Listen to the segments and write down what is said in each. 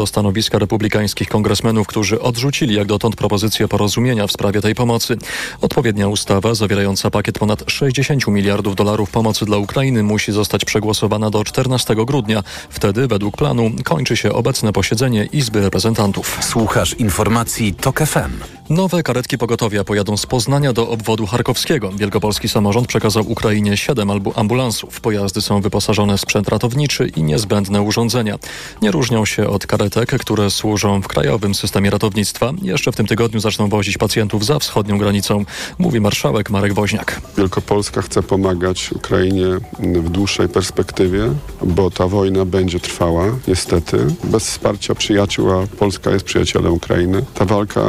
do stanowiska republikańskich kongresmenów, którzy odrzucili jak dotąd propozycję porozumienia w sprawie tej pomocy. Odpowiednia ustawa zawierająca pakiet ponad 60 miliardów dolarów pomocy dla Ukrainy musi zostać przegłosowana do 14 grudnia. Wtedy, według planu, kończy się obecne posiedzenie Izby Reprezentantów. Słuchasz informacji TOK FM. Nowe karetki pogotowia pojadą z Poznania do obwodu charkowskiego. Wielkopolski samorząd przekazał Ukrainie siedem ambulansów. Pojazdy są wyposażone w sprzęt ratowniczy i niezbędne urządzenia. Nie różnią się od karetek, które służą w krajowym systemie ratownictwa. Jeszcze w tym tygodniu zaczną wozić pacjentów za wschodnią granicą, mówi marszałek Marek Woźniak. Wielkopolska chce pomagać Ukrainie w dłuższej perspektywie, bo ta wojna będzie trwała, niestety. Bez wsparcia przyjaciół, a Polska jest przyjacielem Ukrainy, ta walka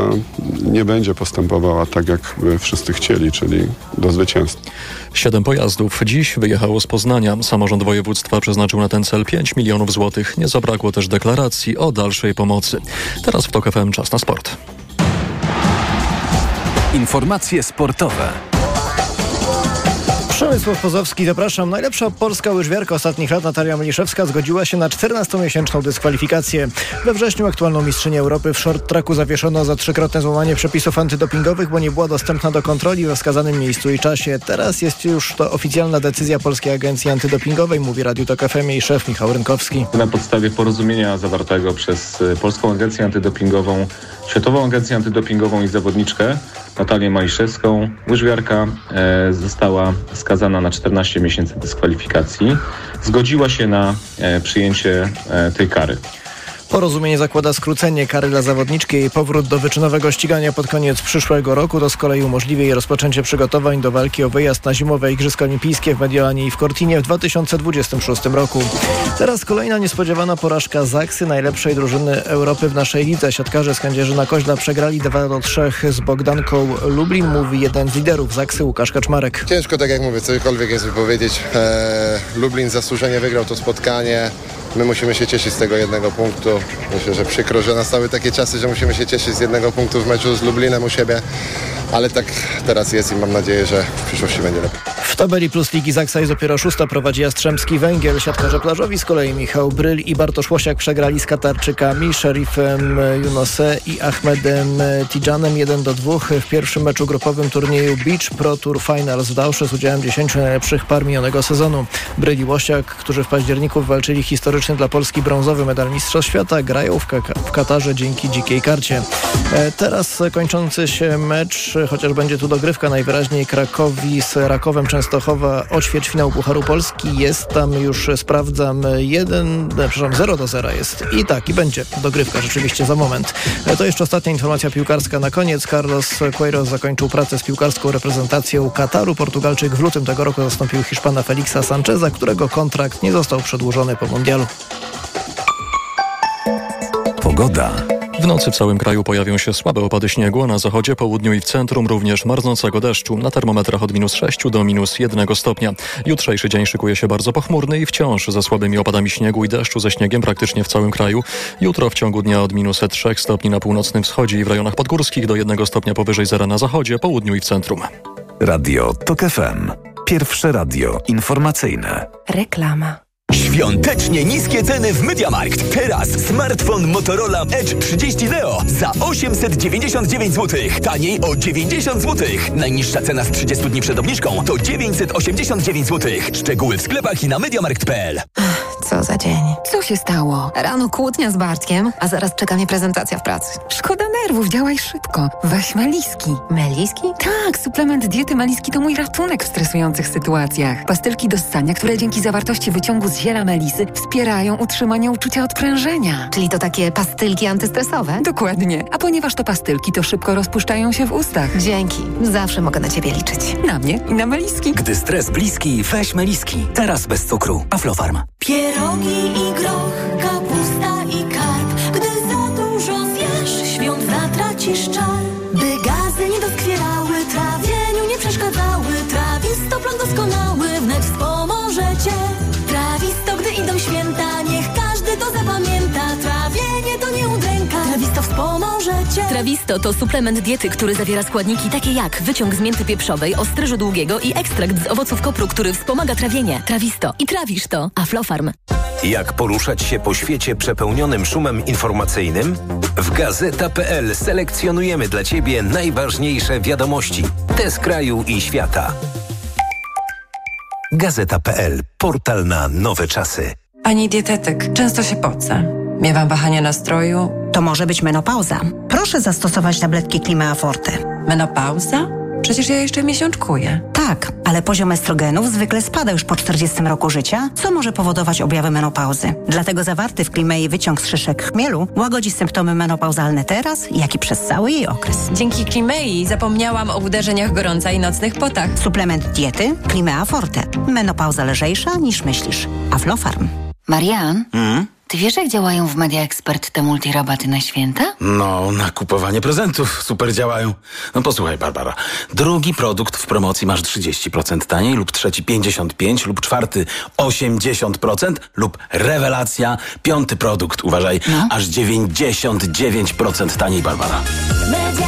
nie będzie postępowała tak, jak wszyscy chcieli, czyli do zwycięstwa. Siedem pojazdów dziś wyjechało z Poznania. Samorząd województwa przeznaczył na ten cel 5 milionów złotych. Nie zabrakło też deklaracji o dalszej pomocy. Teraz w TOK FM czas na sport. Informacje sportowe. Przemysław Pozowski, zapraszam. Najlepsza polska łyżwiarka ostatnich lat Natalia Meliszewska zgodziła się na 14-miesięczną dyskwalifikację. We wrześniu aktualną mistrzynię Europy w short tracku zawieszono za trzykrotne złamanie przepisów antydopingowych, bo nie była dostępna do kontroli we wskazanym miejscu i czasie. Teraz jest już to oficjalna decyzja Polskiej Agencji Antydopingowej, mówi Radiu Tok FM szef Michał Rynkowski. Na podstawie porozumienia zawartego przez y, Polską Agencję Antydopingową, Światową Agencję Antydopingową i zawodniczkę Natalię Maliszewską, łyżwiarka e, została skazana na 14 miesięcy dyskwalifikacji. Zgodziła się na e, przyjęcie e, tej kary. Porozumienie zakłada skrócenie kary dla zawodniczki i powrót do wyczynowego ścigania pod koniec przyszłego roku. To z kolei umożliwi jej rozpoczęcie przygotowań do walki o wyjazd na zimowe Igrzyska Olimpijskie w Mediolanie i w Cortinie w 2026 roku. Teraz kolejna niespodziewana porażka Zaksy, najlepszej drużyny Europy w naszej lidze. Siatkarze z Kędzierzyna Koźla przegrali 2 do 3 z Bogdanką Lublin, mówi jeden z liderów Zaksy, Łukasz Kaczmarek. Ciężko, tak jak mówię, cokolwiek jest wypowiedzieć. Eee, Lublin zasłużenie wygrał to spotkanie. My musimy się cieszyć z tego jednego punktu. Myślę, że przykro, że nastały takie czasy, że musimy się cieszyć z jednego punktu w meczu z Lublinem u siebie, ale tak teraz jest i mam nadzieję, że w przyszłości będzie lepiej. W tabeli plus Ligi Zaksa jest dopiero szósta prowadzi Jastrzębski Węgiel. Siatkarze plażowi z kolei Michał Bryl i Bartosz Łosiak przegrali z Katarczykami, Szerifem Junose i Ahmedem Tidżanem 1 do 2 w pierwszym meczu grupowym turnieju Beach Pro Tour Finals w Dausze z udziałem 10 najlepszych par minionego sezonu. Bryl i Łosiak, którzy w październiku walczyli historyczny dla Polski brązowy medal Mistrzostw Świata, grają w, w Katarze dzięki dzikiej karcie. E, teraz kończący się mecz, chociaż będzie tu dogrywka najwyraźniej Krakowi z Rakowem Częstochowa o ćwierćfinał Pucharu Polski. Jest tam już, sprawdzam, 1, przepraszam, 0 do 0 jest. I tak, i będzie dogrywka rzeczywiście za moment. E, to jeszcze ostatnia informacja piłkarska na koniec. Carlos Queiroz zakończył pracę z piłkarską reprezentacją Kataru. Portugalczyk w lutym tego roku zastąpił Hiszpana Felixa Sancheza, którego kontrakt nie został przedłużony po mundialu. Pogoda. W nocy w całym kraju pojawią się słabe opady śniegu, a na zachodzie, południu i w centrum również marznącego deszczu. Na termometrach od minus 6 do minus 1 stopnia. Jutrzejszy dzień szykuje się bardzo pochmurny i wciąż ze słabymi opadami śniegu i deszczu ze śniegiem praktycznie w całym kraju. Jutro w ciągu dnia od minus 3 stopni na północnym wschodzie i w rejonach podgórskich do 1 stopnia powyżej zera na zachodzie, południu i w centrum. Radio TOK FM. Pierwsze radio informacyjne. Reklama. Świątecznie niskie ceny w MediaMarkt. Teraz smartfon Motorola Edge 30 Neo za 899 zł. Taniej o 90 zł. Najniższa cena z 30 dni przed obniżką to 989 zł. Szczegóły w sklepach i na MediaMarkt.pl. Co za dzień. Co się stało? Rano kłótnia z Bartkiem, a zaraz czeka mnie prezentacja w pracy. Szkoda nerwów, działaj szybko. Weź Meliski. Meliski? Tak, suplement diety Meliski to mój ratunek w stresujących sytuacjach. Pastylki do ssania, które dzięki zawartości wyciągu z ziela melisy wspierają utrzymanie uczucia odprężenia. Czyli to takie pastylki antystresowe? Dokładnie. A ponieważ to pastylki, to szybko rozpuszczają się w ustach. Dzięki. Zawsze mogę na ciebie liczyć. Na mnie i na meliski. Gdy stres bliski, weź meliski. Teraz bez cukru. Aflofarm. Pierogi i groch, Trawisto to suplement diety, który zawiera składniki takie jak wyciąg z mięty pieprzowej, ostryżu długiego i ekstrakt z owoców kopru, który wspomaga trawienie. Trawisto. I trawisz to. Aflofarm. Jak poruszać się po świecie przepełnionym szumem informacyjnym? W Gazeta.pl selekcjonujemy dla Ciebie najważniejsze wiadomości. Te z kraju i świata. Gazeta.pl. Portal na nowe czasy. Pani dietetyk, często się pocę. Miewam wahania nastroju. To może być menopauza. Proszę zastosować tabletki Klima Forte. Menopauza? Przecież ja jeszcze miesiączkuję. Tak, ale poziom estrogenów zwykle spada już po 40 roku życia, co może powodować objawy menopauzy. Dlatego zawarty w Klimei wyciąg z szyszek chmielu łagodzi symptomy menopauzalne teraz, jak i przez cały jej okres. Dzięki Klimei zapomniałam o uderzeniach gorąca i nocnych potach. Suplement diety Klimea Forte. Menopauza lżejsza niż myślisz. Aflofarm. Marian? Mm? Ty wiesz, jak działają w Media Expert te multirabaty na święta? No, na kupowanie prezentów super działają. No posłuchaj, Barbara. Drugi produkt w promocji masz 30% taniej, lub trzeci 55%, lub czwarty 80%, lub rewelacja, piąty produkt, uważaj, No. aż 99% taniej, Barbara. Media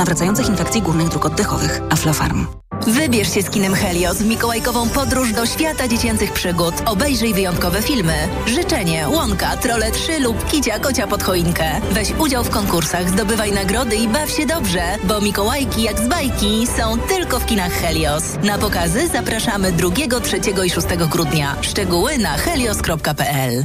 nawracających infekcji górnych dróg oddechowych. Aflofarm. Wybierz się z kinem Helios w mikołajkową podróż do świata dziecięcych przygód. Obejrzyj wyjątkowe filmy. Życzenie, Łąka, Trole 3 lub Kicia Kocia pod choinkę. Weź udział w konkursach, zdobywaj nagrody i baw się dobrze, bo Mikołajki jak z bajki są tylko w kinach Helios. Na pokazy zapraszamy 2, 3 i 6 grudnia. Szczegóły na helios.pl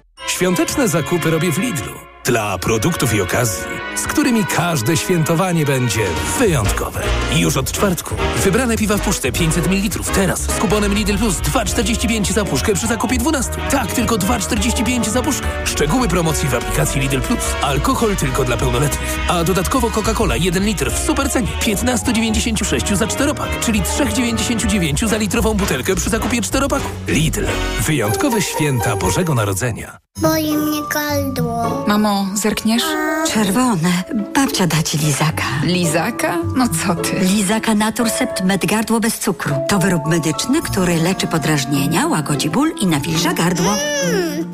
Świąteczne zakupy robię w Lidlu. Dla produktów i okazji, z którymi każde świętowanie będzie wyjątkowe. Już od czwartku. Wybrane piwa w puszce 500 ml. Teraz z kuponem Lidl Plus 2,45 za puszkę przy zakupie 12. Tak, tylko 2,45 za puszkę. Szczegóły promocji w aplikacji Lidl Plus. Alkohol tylko dla pełnoletnich. A dodatkowo Coca-Cola 1 litr w supercenie 15,96 za czteropak, czyli 3,99 za litrową butelkę przy zakupie czteropaku. Lidl. Wyjątkowe święta Bożego Narodzenia. Boli mnie gardło. Mamo, zerkniesz? Czerwone. Babcia da ci lizaka. Lizaka? No co ty? Lizaka Naturcept Med Gardło bez cukru. To wyrób medyczny, który leczy podrażnienia, łagodzi ból i nawilża gardło. Mmm,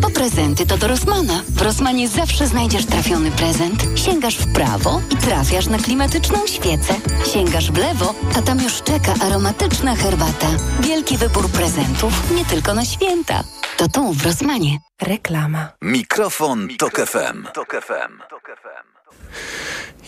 Po prezenty to do Rossmana. W Rossmanie zawsze znajdziesz trafiony prezent. Sięgasz w prawo i trafiasz na klimatyczną świecę. Sięgasz w lewo, a tam już czeka aromatyczna herbata. Wielki wybór prezentów, nie tylko na święta. To tu w Rossmanie. Reklama. Mikrofon, Tok FM.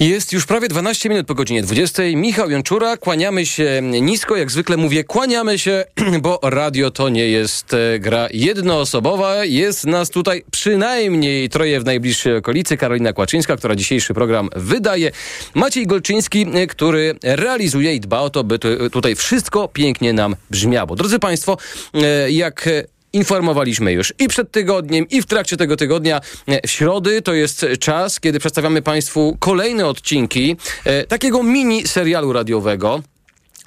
Jest już prawie 12 minut po godzinie 20. Michał Jączura, kłaniamy się nisko, jak zwykle mówię, kłaniamy się, bo radio to nie jest e, gra jednoosobowa. Jest nas tutaj przynajmniej troje w najbliższej okolicy. Karolina Kłaczyńska, która dzisiejszy program wydaje. Maciej Golczyński, e, który realizuje i dba o to, by tu- tutaj wszystko pięknie nam brzmiało. Drodzy Państwo, e, jak e, Informowaliśmy już i przed tygodniem, i w trakcie tego tygodnia. E, W środy to jest czas, kiedy przedstawiamy Państwu kolejne odcinki e, takiego mini serialu radiowego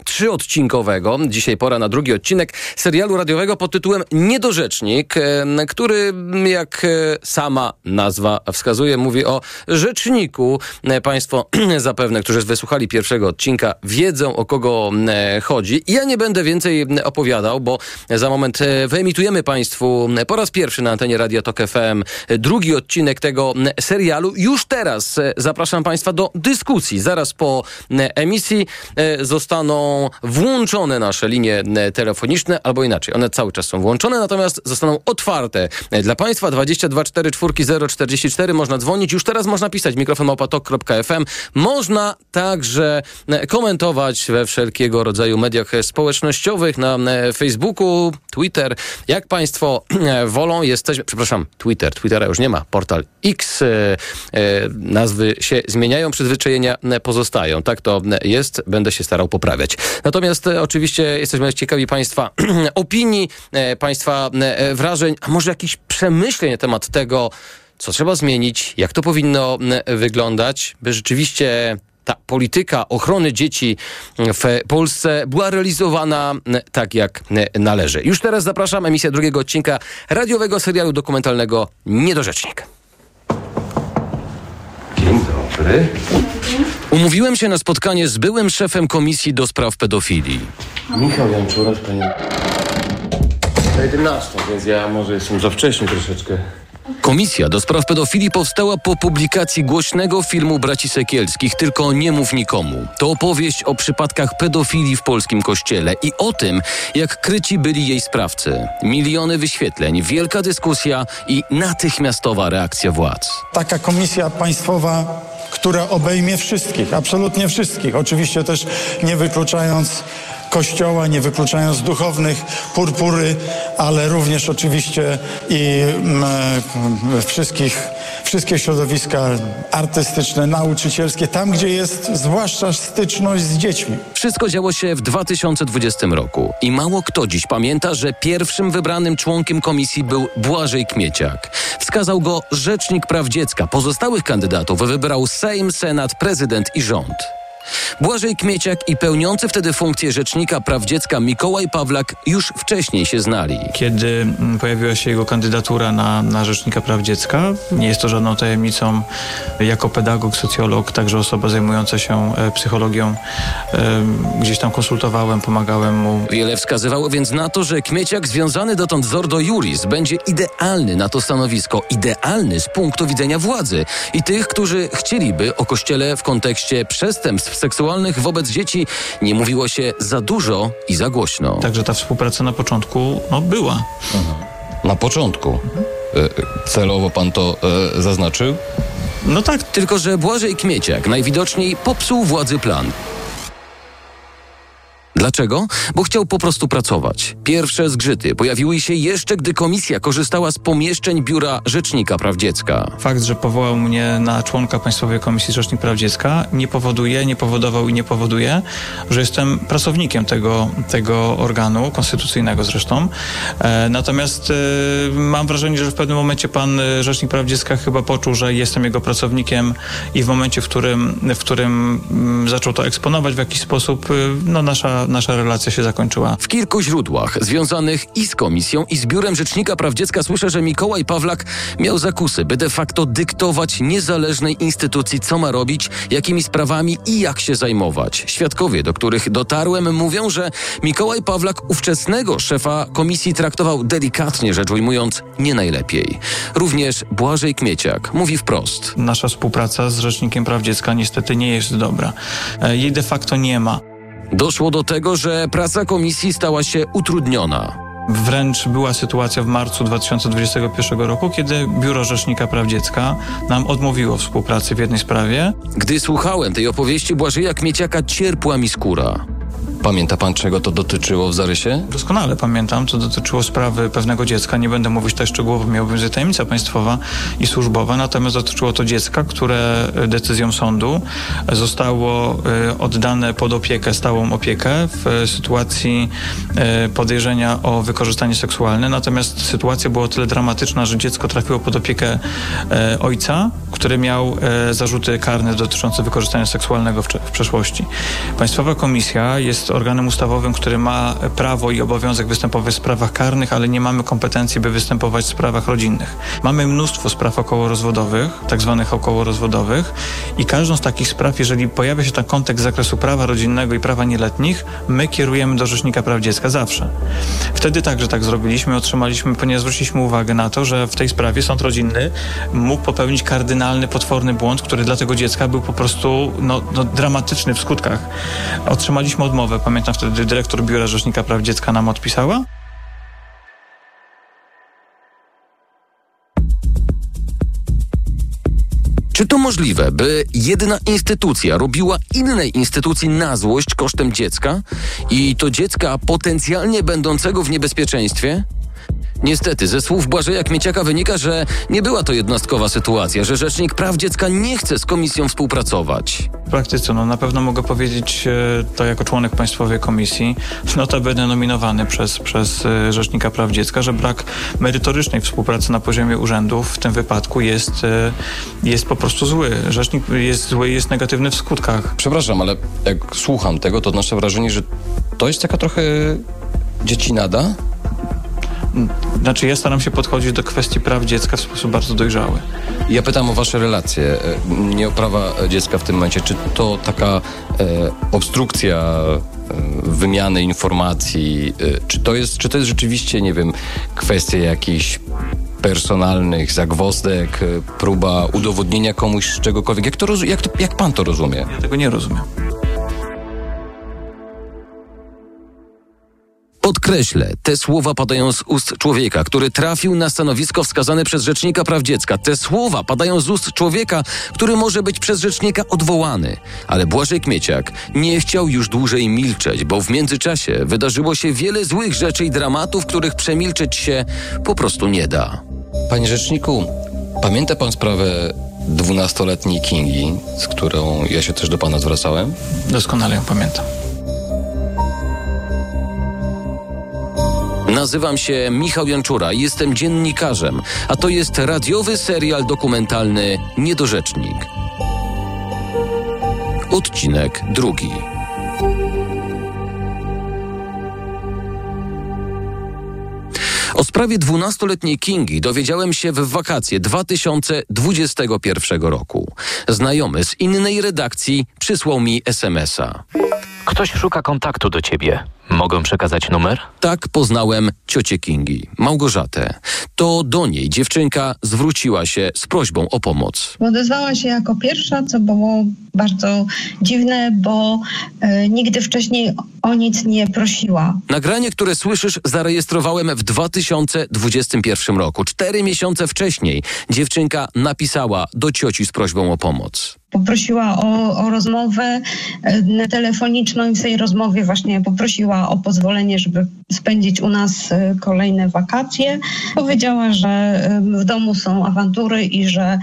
trzyodcinkowego. Dzisiaj pora na drugi odcinek serialu radiowego pod tytułem Niedorzecznik, e, który, jak e, sama nazwa wskazuje, mówi o rzeczniku. E, Państwo zapewne, którzy wysłuchali pierwszego odcinka, wiedzą o kogo chodzi. Ja nie będę więcej opowiadał, bo za moment wyemitujemy Państwu po raz pierwszy na antenie Radia Tok FM drugi odcinek tego serialu. Już teraz zapraszam Państwa do dyskusji. Zaraz po emisji zostaną włączone nasze linie e, telefoniczne, albo inaczej, one cały czas są włączone, natomiast zostaną otwarte e, dla Państwa. 22 4 4 044 można dzwonić, już teraz można pisać mikrofon. Można także e, komentować we wszelkiego rodzaju mediach społecznościowych, na Facebooku, Twitter. Jak Państwo wolą, jesteśmy, przepraszam, Twitter, Twittera już nie ma, portal X, nazwy się zmieniają, przyzwyczajenia pozostają. Tak to jest, będę się starał poprawiać. Natomiast e, oczywiście jesteśmy ciekawi Państwa opinii, e, Państwa e, wrażeń, a może jakichś przemyśleń na temat tego, co trzeba zmienić, jak to powinno wyglądać, by rzeczywiście ta polityka ochrony dzieci w Polsce była realizowana tak, jak należy. Już teraz zapraszam emisję drugiego odcinka radiowego serialu dokumentalnego Niedorzecznik. Dzień dobry. Umówiłem się na spotkanie z byłym szefem Komisji do Spraw Pedofilii. Michał Janczura, panie... Na 11, więc ja może jestem za wcześnie troszeczkę. Komisja do spraw pedofilii powstała po publikacji głośnego filmu Braci Sekielskich Tylko nie mów nikomu. To opowieść o przypadkach pedofilii w polskim kościele i o tym, jak kryci byli jej sprawcy. Miliony wyświetleń, wielka dyskusja i natychmiastowa reakcja władz. Taka komisja państwowa, która obejmie wszystkich, absolutnie wszystkich. Oczywiście też nie wykluczając kościoła, nie wykluczając duchownych, purpury, ale również oczywiście i mm, e, wszystkich, wszystkie środowiska artystyczne, nauczycielskie, tam gdzie jest zwłaszcza styczność z dziećmi. Wszystko działo się w 2020 roku i mało kto dziś pamięta, że pierwszym wybranym członkiem komisji był Błażej Kmieciak. Wskazał go Rzecznik Praw Dziecka. Pozostałych kandydatów wybrał Sejm, Senat, Prezydent i rząd. Błażej Kmieciak i pełniący wtedy funkcję Rzecznika Praw Dziecka Mikołaj Pawlak już wcześniej się znali. Kiedy mm, pojawiła się jego kandydatura na, na Rzecznika Praw Dziecka, nie jest to żadną tajemnicą, jako pedagog, socjolog, także osoba zajmująca się e, psychologią, gdzieś tam konsultowałem, pomagałem mu. Wiele wskazywało więc na to, że Kmieciak związany dotąd z Ordo Juris będzie idealny na to stanowisko, idealny z punktu widzenia władzy i tych, którzy chcieliby o Kościele w kontekście przestępstw seksualnych wobec dzieci nie mówiło się za dużo i za głośno. Także ta współpraca na początku no, była. Na początku. E, Celowo pan to e, zaznaczył? No tak. Tylko, że Błażej Kmieciak najwidoczniej popsuł władzy plan. Dlaczego? Bo chciał po prostu pracować. Pierwsze zgrzyty pojawiły się jeszcze, gdy komisja korzystała z pomieszczeń biura Rzecznika Praw Dziecka. Fakt, że powołał mnie na członka Państwowej Komisji Rzecznik Praw Dziecka nie powoduje, nie powodował i nie powoduje, że jestem pracownikiem tego, tego organu, konstytucyjnego zresztą. E, natomiast e, mam wrażenie, że w pewnym momencie pan e, Rzecznik Praw Dziecka chyba poczuł, że jestem jego pracownikiem i w momencie, w którym, w którym mm, zaczął to eksponować w jakiś sposób, e, no nasza, nasza relacja się zakończyła. W kilku źródłach związanych i z komisją, i z biurem Rzecznika Praw Dziecka słyszę, że Mikołaj Pawlak miał zakusy, by de facto dyktować niezależnej instytucji, co ma robić, jakimi sprawami i jak się zajmować. Świadkowie, do których dotarłem, mówią, że Mikołaj Pawlak ówczesnego szefa komisji traktował delikatnie, rzecz ujmując, nie najlepiej. Również Błażej Kmieciak mówi wprost. Nasza współpraca z Rzecznikiem Praw Dziecka niestety nie jest dobra. E, Jej de facto nie ma. Doszło do tego, że praca komisji stała się utrudniona. Wręcz była sytuacja w marcu 2021 roku, kiedy Biuro Rzecznika Praw Dziecka nam odmówiło współpracy w jednej sprawie. Gdy słuchałem tej opowieści Błażeja Kmieciaka, cierpła mi skóra. Pamięta pan, czego to dotyczyło w zarysie? Doskonale pamiętam, to dotyczyło sprawy pewnego dziecka. Nie będę mówić tutaj szczegółowo, miała obowiązek tajemnica państwowa i służbowa, natomiast dotyczyło to dziecka, które decyzją sądu zostało e, oddane pod opiekę, stałą opiekę w sytuacji e, podejrzenia o wykorzystanie seksualne. Natomiast sytuacja była o tyle dramatyczna, że dziecko trafiło pod opiekę e, ojca, który miał zarzuty karne dotyczące wykorzystania seksualnego w przeszłości. Państwowa Komisja jest organem ustawowym, który ma prawo i obowiązek występować w sprawach karnych, ale nie mamy kompetencji, by występować w sprawach rodzinnych. Mamy mnóstwo spraw okołorozwodowych, tak zwanych okołorozwodowych i każdą z takich spraw, jeżeli pojawia się ten kontekst zakresu prawa rodzinnego i prawa nieletnich, my kierujemy do Rzecznika Praw Dziecka zawsze. Wtedy także tak zrobiliśmy, otrzymaliśmy, ponieważ zwróciliśmy uwagę na to, że w tej sprawie sąd rodzinny mógł popełnić kardynalny, potworny błąd, który dla tego dziecka był po prostu no, no, dramatyczny w skutkach. Otrzymaliśmy odmowę Pamiętam wtedy dyrektor Biura Rzecznika Praw Dziecka nam odpisała. Czy to możliwe, by jedna instytucja robiła innej instytucji na złość kosztem dziecka i to dziecka potencjalnie będącego w niebezpieczeństwie? Niestety, ze słów Błażeja Kmieciaka wynika, że nie była to jednostkowa sytuacja, że Rzecznik Praw Dziecka nie chce z komisją współpracować. W praktyce, no na pewno mogę powiedzieć e, to jako członek Państwowej Komisji, notabene nominowany przez, przez e, Rzecznika Praw Dziecka, że brak merytorycznej współpracy na poziomie urzędów w tym wypadku jest, e, jest po prostu zły. Rzecznik jest zły i jest negatywny w skutkach. Przepraszam, ale jak słucham tego, to odnoszę wrażenie, że to jest taka trochę dziecinada. Znaczy ja staram się podchodzić do kwestii praw dziecka w sposób bardzo dojrzały. Ja pytam o wasze relacje, e, nie o prawa dziecka w tym momencie. Czy to taka e, obstrukcja e, wymiany informacji, e, czy to, jest, czy to jest rzeczywiście, nie wiem, kwestia jakichś personalnych zagwozdek, próba udowodnienia komuś czegokolwiek? Jak, to, jak, to, jak pan to rozumie? Ja tego nie rozumiem. Podkreślę, te słowa padają z ust człowieka, który trafił na stanowisko wskazane przez Rzecznika Praw Dziecka. Te słowa padają z ust człowieka, który może być przez Rzecznika odwołany. Ale Błażej Kmieciak nie chciał już dłużej milczeć, bo w międzyczasie wydarzyło się wiele złych rzeczy i dramatów, których przemilczeć się po prostu nie da. Panie Rzeczniku, pamięta pan sprawę dwunastoletniej Kingi, z którą ja się też do pana zwracałem? Doskonale ją pamiętam. Nazywam się Michał Janczura jestem dziennikarzem, a to jest radiowy serial dokumentalny Niedorzecznik. Odcinek drugi. Sprawie 12-letniej Kingi dowiedziałem się w wakacje 2021 roku. Znajomy z innej redakcji przysłał mi SMS-a. Ktoś szuka kontaktu do ciebie. Mogę przekazać numer? Tak poznałem ciocię Kingi, Małgorzatę. To do niej dziewczynka zwróciła się z prośbą o pomoc. Odezwała się jako pierwsza, co było bardzo dziwne, bo e, nigdy wcześniej o nic nie prosiła. Nagranie, które słyszysz, zarejestrowałem w 2021 roku. Cztery miesiące wcześniej dziewczynka napisała do cioci z prośbą o pomoc. Poprosiła o, o rozmowę e, telefoniczną i w tej rozmowie właśnie poprosiła o pozwolenie, żeby spędzić u nas e, kolejne wakacje. Powiedziała, że w domu są awantury i że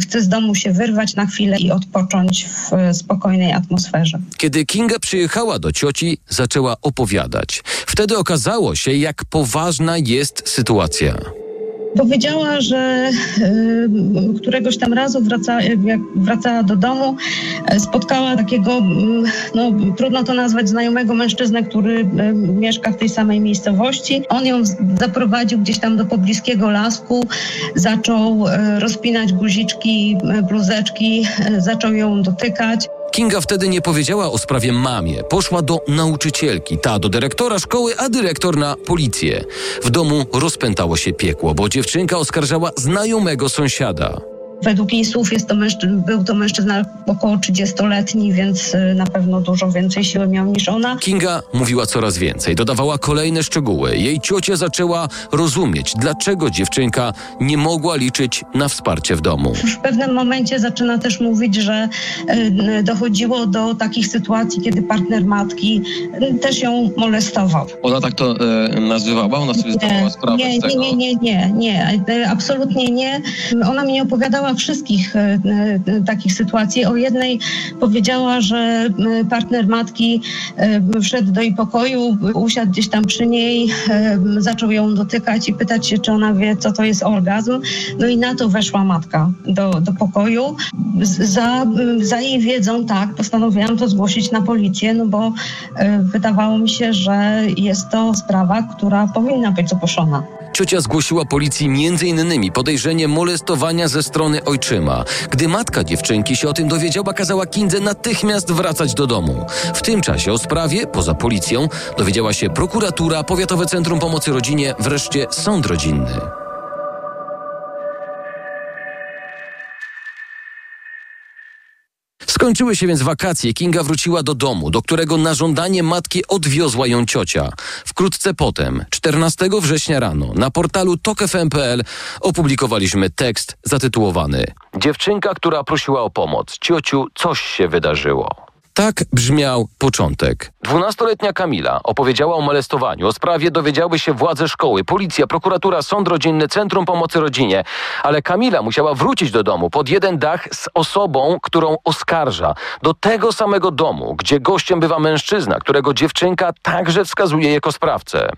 chce z domu się wyrwać na chwilę i odpocząć w e, spokojnej atmosferze. Kiedy Kinga przyjechała do cioci, zaczęła opowiadać. Wtedy okazało się, jak poważna jest sytuacja. Powiedziała, że y, któregoś tam razu wraca, jak wracała do domu, e, spotkała takiego, mm, no trudno to nazwać, znajomego mężczyznę, który y, mieszka w tej samej miejscowości. On ją zaprowadził gdzieś tam do pobliskiego lasku, zaczął y, rozpinać guziczki, y, bluzeczki, y, zaczął ją dotykać. Kinga wtedy nie powiedziała o sprawie mamie. Poszła do nauczycielki, ta do dyrektora szkoły, a dyrektor na policję. W domu rozpętało się piekło, bo dziewczynka oskarżała znajomego sąsiada. Według jej słów jest to był to mężczyzna około 30-letni, więc y, na pewno dużo więcej siły miał niż ona. Kinga mówiła coraz więcej, dodawała kolejne szczegóły. Jej ciocia zaczęła rozumieć, dlaczego dziewczynka nie mogła liczyć na wsparcie w domu. W pewnym momencie zaczyna też mówić, że y, dochodziło do takich sytuacji, kiedy partner matki y, też ją molestował. Ona tak to nazywała? Ona sobie zdawała sprawę Nie, z nie, tego? nie, nie, nie, nie, y, absolutnie nie. Ona mi nie opowiadała wszystkich y, y, takich sytuacji. O jednej powiedziała, że y, partner matki wszedł do jej pokoju, usiadł gdzieś tam przy niej, zaczął ją dotykać i pytać się, czy ona wie, co to jest orgazm. No i na to weszła matka do, do pokoju. Za, za jej wiedzą, tak, postanowiłam to zgłosić na policję, no bo wydawało mi się, że jest to sprawa, która powinna być zgłoszona. Ciocia zgłosiła policji m.in. podejrzenie molestowania ze strony ojczyma. Gdy matka dziewczynki się o tym dowiedziała, kazała Kindze natychmiast wracać do domu. W tym czasie o sprawie, poza policją, dowiedziała się prokuratura, Powiatowe Centrum Pomocy Rodzinie, wreszcie sąd rodzinny. Skończyły się więc wakacje. Kinga wróciła do domu, do którego na żądanie matki odwiozła ją ciocia. Wkrótce potem, 14 września rano, na portalu tokefm.pl opublikowaliśmy tekst zatytułowany Dziewczynka, która prosiła o pomoc. Ciociu, coś się wydarzyło. Tak brzmiał początek. Dwunastoletnia Kamila opowiedziała o molestowaniu. O sprawie dowiedziały się władze szkoły, policja, prokuratura, sąd rodzinny, Centrum Pomocy Rodzinie. Ale Kamila musiała wrócić do domu pod jeden dach z osobą, którą oskarża. Do tego samego domu, gdzie gościem bywa mężczyzna, którego dziewczynka także wskazuje jako sprawcę.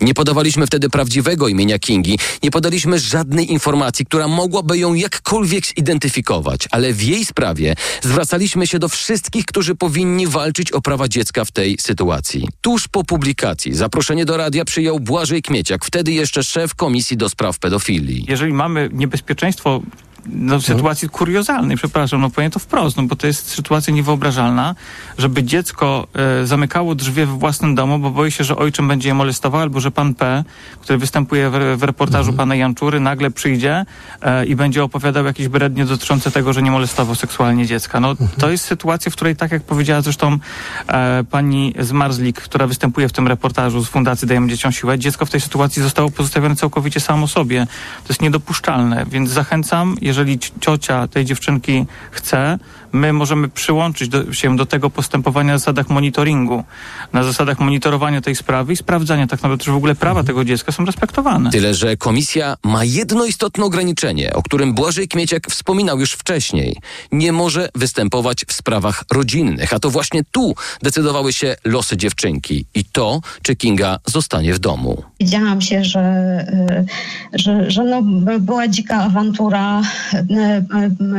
Nie podawaliśmy wtedy prawdziwego imienia Kingi, nie podaliśmy żadnej informacji, która mogłaby ją jakkolwiek zidentyfikować, ale w jej sprawie zwracaliśmy się do wszystkich, którzy powinni walczyć o prawa dziecka w tej sytuacji. Tuż po publikacji zaproszenie do radia przyjął Błażej Kmieciak, wtedy jeszcze szef Komisji do Spraw Pedofilii. Jeżeli mamy niebezpieczeństwo no, sytuacji kuriozalnej, przepraszam, no powiem to wprost, no bo to jest sytuacja niewyobrażalna, żeby dziecko e, zamykało drzwi we własnym domu, bo boi się, że ojczym będzie je molestował, albo że pan P, który występuje w, w reportażu pana Janczury, nagle przyjdzie e, i będzie opowiadał jakieś brednie dotyczące tego, że nie molestował seksualnie dziecka. No to jest sytuacja, w której, tak jak powiedziała zresztą e, pani Zmarzlik, która występuje w tym reportażu z Fundacji Dajemy Dzieciom Siłę, dziecko w tej sytuacji zostało pozostawione całkowicie samo sobie. To jest niedopuszczalne, więc zachęcam, jeżeli ci- ciocia tej dziewczynki chce, my możemy przyłączyć do, się do tego postępowania na zasadach monitoringu, na zasadach monitorowania tej sprawy i sprawdzania tak naprawdę, czy w ogóle prawa tego dziecka są respektowane. Tyle, że komisja ma jedno istotne ograniczenie, o którym Błażej Kmieciak wspominał już wcześniej. Nie może występować w sprawach rodzinnych, a to właśnie tu decydowały się losy dziewczynki i to, czy Kinga zostanie w domu. Wiedziałam się, że, y, że, że no, była dzika awantura y,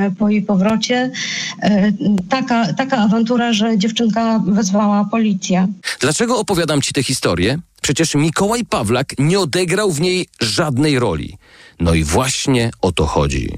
y, po jej powrocie. Y, Taka, taka awantura, że dziewczynka wezwała policję. Dlaczego opowiadam ci tę historię? Przecież Mikołaj Pawlak nie odegrał w niej żadnej roli. No i właśnie o to chodzi.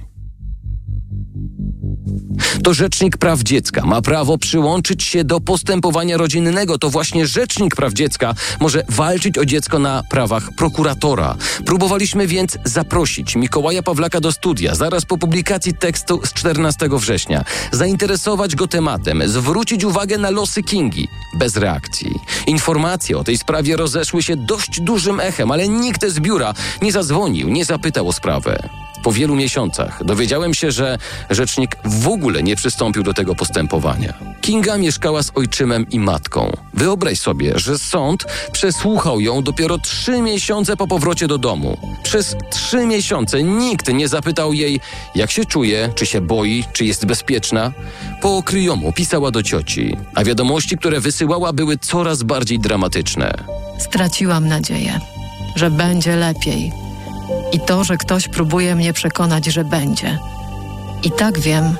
To Rzecznik Praw Dziecka ma prawo przyłączyć się do postępowania rodzinnego. To właśnie Rzecznik Praw Dziecka może walczyć o dziecko na prawach prokuratora. Próbowaliśmy więc zaprosić Mikołaja Pawlaka do studia zaraz po publikacji tekstu z 14 września, zainteresować go tematem, zwrócić uwagę na losy Kingi. Bez reakcji. Informacje o tej sprawie rozeszły się dość dużym echem, ale nikt z biura nie zadzwonił, nie zapytał o sprawę. Po wielu miesiącach dowiedziałem się, że rzecznik w ogóle nie przystąpił do tego postępowania. Kinga mieszkała z ojczymem i matką. Wyobraź sobie, że sąd przesłuchał ją dopiero trzy miesiące po powrocie do domu. Przez trzy miesiące nikt nie zapytał jej, jak się czuje, czy się boi, czy jest bezpieczna. Po okryjomu pisała do cioci, a wiadomości, które wysyłała, były coraz bardziej dramatyczne. Straciłam nadzieję, że będzie lepiej. I to, że ktoś próbuje mnie przekonać, że będzie. I tak wiem,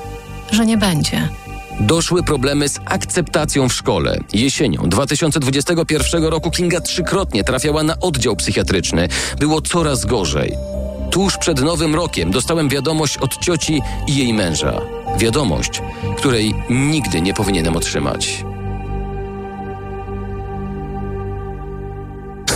że nie będzie. Doszły problemy z akceptacją w szkole. Jesienią 2021 roku Kinga trzykrotnie trafiała na oddział psychiatryczny. Było coraz gorzej. Tuż przed Nowym Rokiem dostałem wiadomość od cioci i jej męża. Wiadomość, której nigdy nie powinienem otrzymać.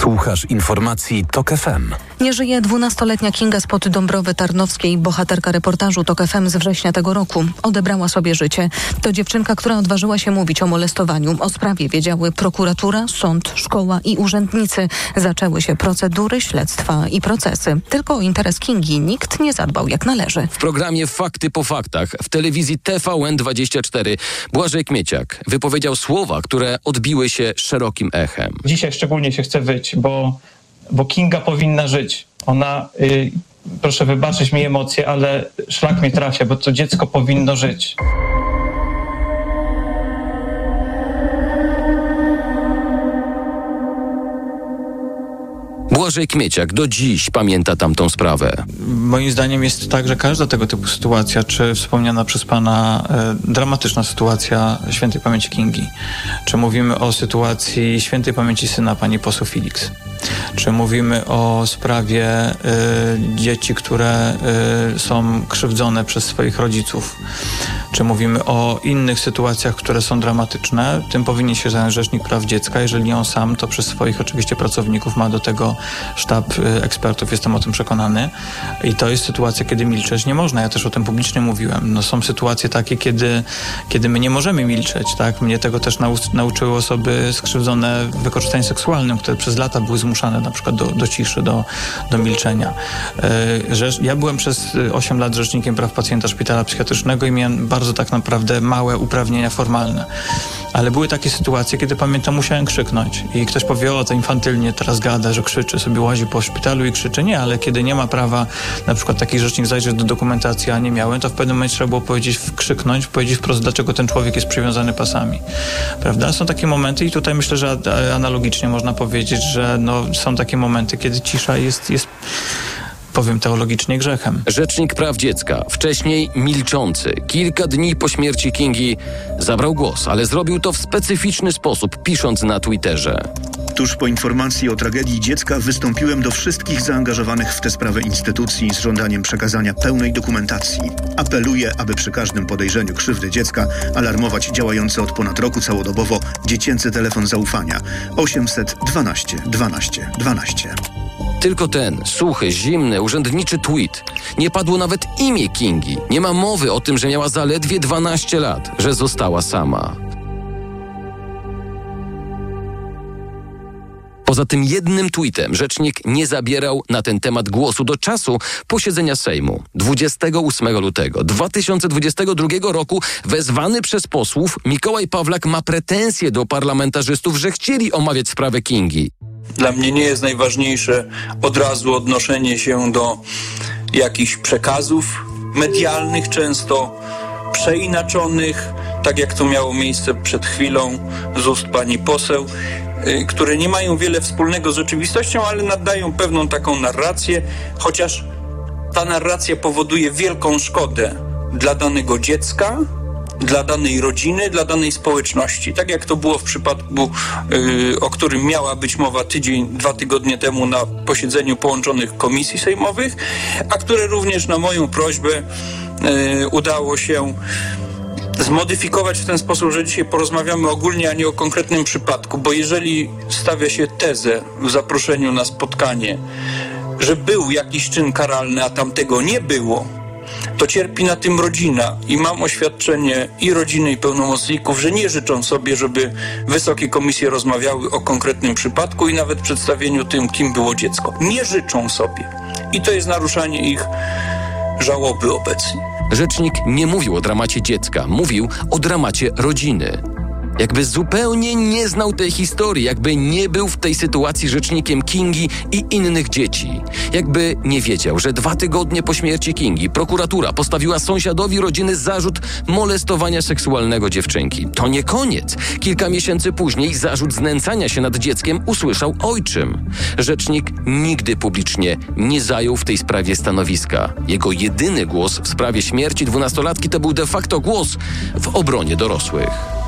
Słuchasz informacji TOK FM. Nie żyje 12-letnia Kinga spod Dąbrowy Tarnowskiej, bohaterka reportażu TOK FM z września tego roku. Odebrała sobie życie. To dziewczynka, która odważyła się mówić o molestowaniu. O sprawie wiedziały prokuratura, sąd, szkoła i urzędnicy. Zaczęły się procedury, śledztwa i procesy. Tylko o interes Kingi nikt nie zadbał jak należy. W programie Fakty po faktach w telewizji TVN24 Błażej Kmieciak wypowiedział słowa, które odbiły się szerokim echem. Dzisiaj szczególnie się chce wyć, bo, bo Kinga powinna żyć. Ona, y, proszę wybaczyć mi emocje, ale szlak mnie trafia, bo to dziecko powinno żyć. Błażej Kmieciak do dziś pamięta tamtą sprawę. Moim zdaniem jest tak, że każda tego typu sytuacja, czy wspomniana przez pana e, dramatyczna sytuacja świętej pamięci Kingi, czy mówimy o sytuacji świętej pamięci syna pani poseł Felix, czy mówimy o sprawie e, dzieci, które e, są krzywdzone przez swoich rodziców. czy mówimy o innych sytuacjach, które są dramatyczne, tym powinien się zająć Rzecznik Praw Dziecka. Jeżeli nie on sam, to przez swoich oczywiście pracowników ma do tego sztab y, ekspertów, jestem o tym przekonany. I to jest sytuacja, kiedy milczeć nie można. Ja też o tym publicznie mówiłem. No, są sytuacje takie, kiedy, kiedy my nie możemy milczeć. Tak? Mnie tego też nau- nauczyły osoby skrzywdzone wykorzystaniem seksualnym, które przez lata były zmuszane na przykład do, do ciszy, do, do milczenia. Rzecz, ja byłem przez y, 8 lat rzecznikiem praw pacjenta szpitala psychiatrycznego i miałem bardzo tak naprawdę małe uprawnienia formalne. Ale były takie sytuacje, kiedy pamiętam, musiałem krzyknąć i ktoś powie, o to infantylnie teraz gada, że krzyczy, sobie łazi po szpitalu i krzyczy. Nie, ale kiedy nie ma prawa na przykład taki rzecznik zajrzeć do dokumentacji, a nie miałem, to w pewnym momencie trzeba było powiedzieć, krzyknąć, powiedzieć wprost, dlaczego ten człowiek jest przywiązany pasami. Prawda? Są takie momenty i tutaj myślę, że analogicznie można powiedzieć, że no, są takie momenty, kiedy cisza jest, jest powiem teologicznie, grzechem. Rzecznik Praw Dziecka, wcześniej milczący, kilka dni po śmierci Kingi, zabrał głos, ale zrobił to w specyficzny sposób, pisząc na Twitterze. Tuż po informacji o tragedii dziecka wystąpiłem do wszystkich zaangażowanych w tę sprawę instytucji z żądaniem przekazania pełnej dokumentacji. Apeluję, aby przy każdym podejrzeniu krzywdy dziecka alarmować działający od ponad roku całodobowo dziecięcy telefon zaufania 812 12 12. Tylko ten, suchy, zimny, urzędniczy tweet. Nie padło nawet imię Kingi. Nie ma mowy o tym, że miała zaledwie 12 lat, że została sama. Poza tym jednym tweetem rzecznik nie zabierał na ten temat głosu do czasu posiedzenia Sejmu 28 lutego 2022 roku wezwany przez posłów Mikołaj Pawlak ma pretensje do parlamentarzystów, że chcieli omawiać sprawę Kingi. Dla mnie nie jest najważniejsze od razu odnoszenie się do jakichś przekazów medialnych, często przeinaczonych, tak jak to miało miejsce przed chwilą z ust pani poseł, y, które nie mają wiele wspólnego z rzeczywistością, ale nadają pewną taką narrację, chociaż ta narracja powoduje wielką szkodę dla danego dziecka, dla danej rodziny, dla danej społeczności. Tak jak to było w przypadku, yy, o którym miała być mowa tydzień, dwa tygodnie temu na posiedzeniu połączonych komisji sejmowych, a które również na moją prośbę yy, udało się zmodyfikować w ten sposób, że dzisiaj porozmawiamy ogólnie, a nie o konkretnym przypadku, bo jeżeli stawia się tezę w zaproszeniu na spotkanie, że był jakiś czyn karalny, a tamtego nie było, to cierpi na tym rodzina i mam oświadczenie i rodziny i pełnomocników, że nie życzą sobie, żeby wysokie komisje rozmawiały o konkretnym przypadku i nawet przedstawieniu tym, kim było dziecko. Nie życzą sobie. I to jest naruszanie ich żałoby obecnie. Rzecznik nie mówił o dramacie dziecka, mówił o dramacie rodziny. Jakby zupełnie nie znał tej historii, jakby nie był w tej sytuacji rzecznikiem Kingi i innych dzieci. Jakby nie wiedział, że dwa tygodnie po śmierci Kingi prokuratura postawiła sąsiadowi rodziny zarzut molestowania seksualnego dziewczynki. To nie koniec. Kilka miesięcy później zarzut znęcania się nad dzieckiem usłyszał ojczym. Rzecznik nigdy publicznie nie zajął w tej sprawie stanowiska. Jego jedyny głos w sprawie śmierci dwunastolatki to był de facto głos w obronie dorosłych.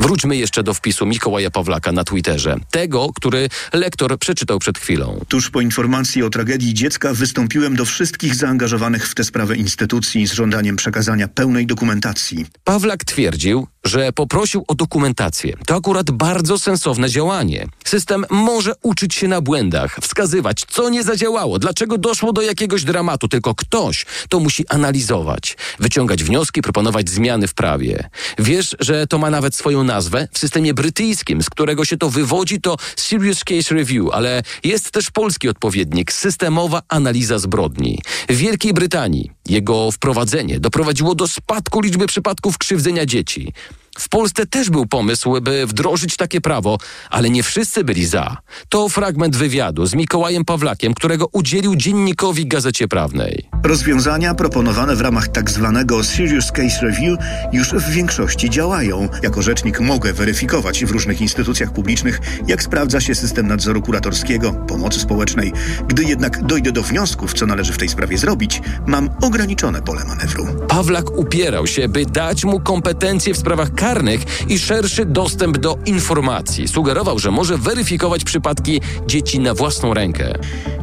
Wróćmy jeszcze do wpisu Mikołaja Pawlaka na Twitterze. Tego, który lektor przeczytał przed chwilą. Tuż po informacji o tragedii dziecka wystąpiłem do wszystkich zaangażowanych w tę sprawę instytucji z żądaniem przekazania pełnej dokumentacji. Pawlak twierdził, że poprosił o dokumentację. To akurat bardzo sensowne działanie. System może uczyć się na błędach, wskazywać, co nie zadziałało, dlaczego doszło do jakiegoś dramatu, tylko ktoś to musi analizować, wyciągać wnioski, proponować zmiany w prawie. Wiesz, że to ma nawet swoją nazwę? W systemie brytyjskim, z którego się to wywodzi, to Serious Case Review, ale jest też polski odpowiednik, systemowa analiza zbrodni. W Wielkiej Brytanii jego wprowadzenie doprowadziło do spadku liczby przypadków krzywdzenia dzieci. W Polsce też był pomysł, by wdrożyć takie prawo, ale nie wszyscy byli za. To fragment wywiadu z Mikołajem Pawlakiem, którego udzielił dziennikowi Gazecie Prawnej. Rozwiązania proponowane w ramach tak zwanego Serious Case Review już w większości działają. Jako rzecznik mogę weryfikować w różnych instytucjach publicznych, jak sprawdza się system nadzoru kuratorskiego, pomocy społecznej. Gdy jednak dojdę do wniosków, co należy w tej sprawie zrobić, mam ograniczone pole manewru. Pawlak upierał się, by dać mu kompetencje w sprawach karnych i szerszy dostęp do informacji. Sugerował, że może weryfikować przypadki dzieci na własną rękę.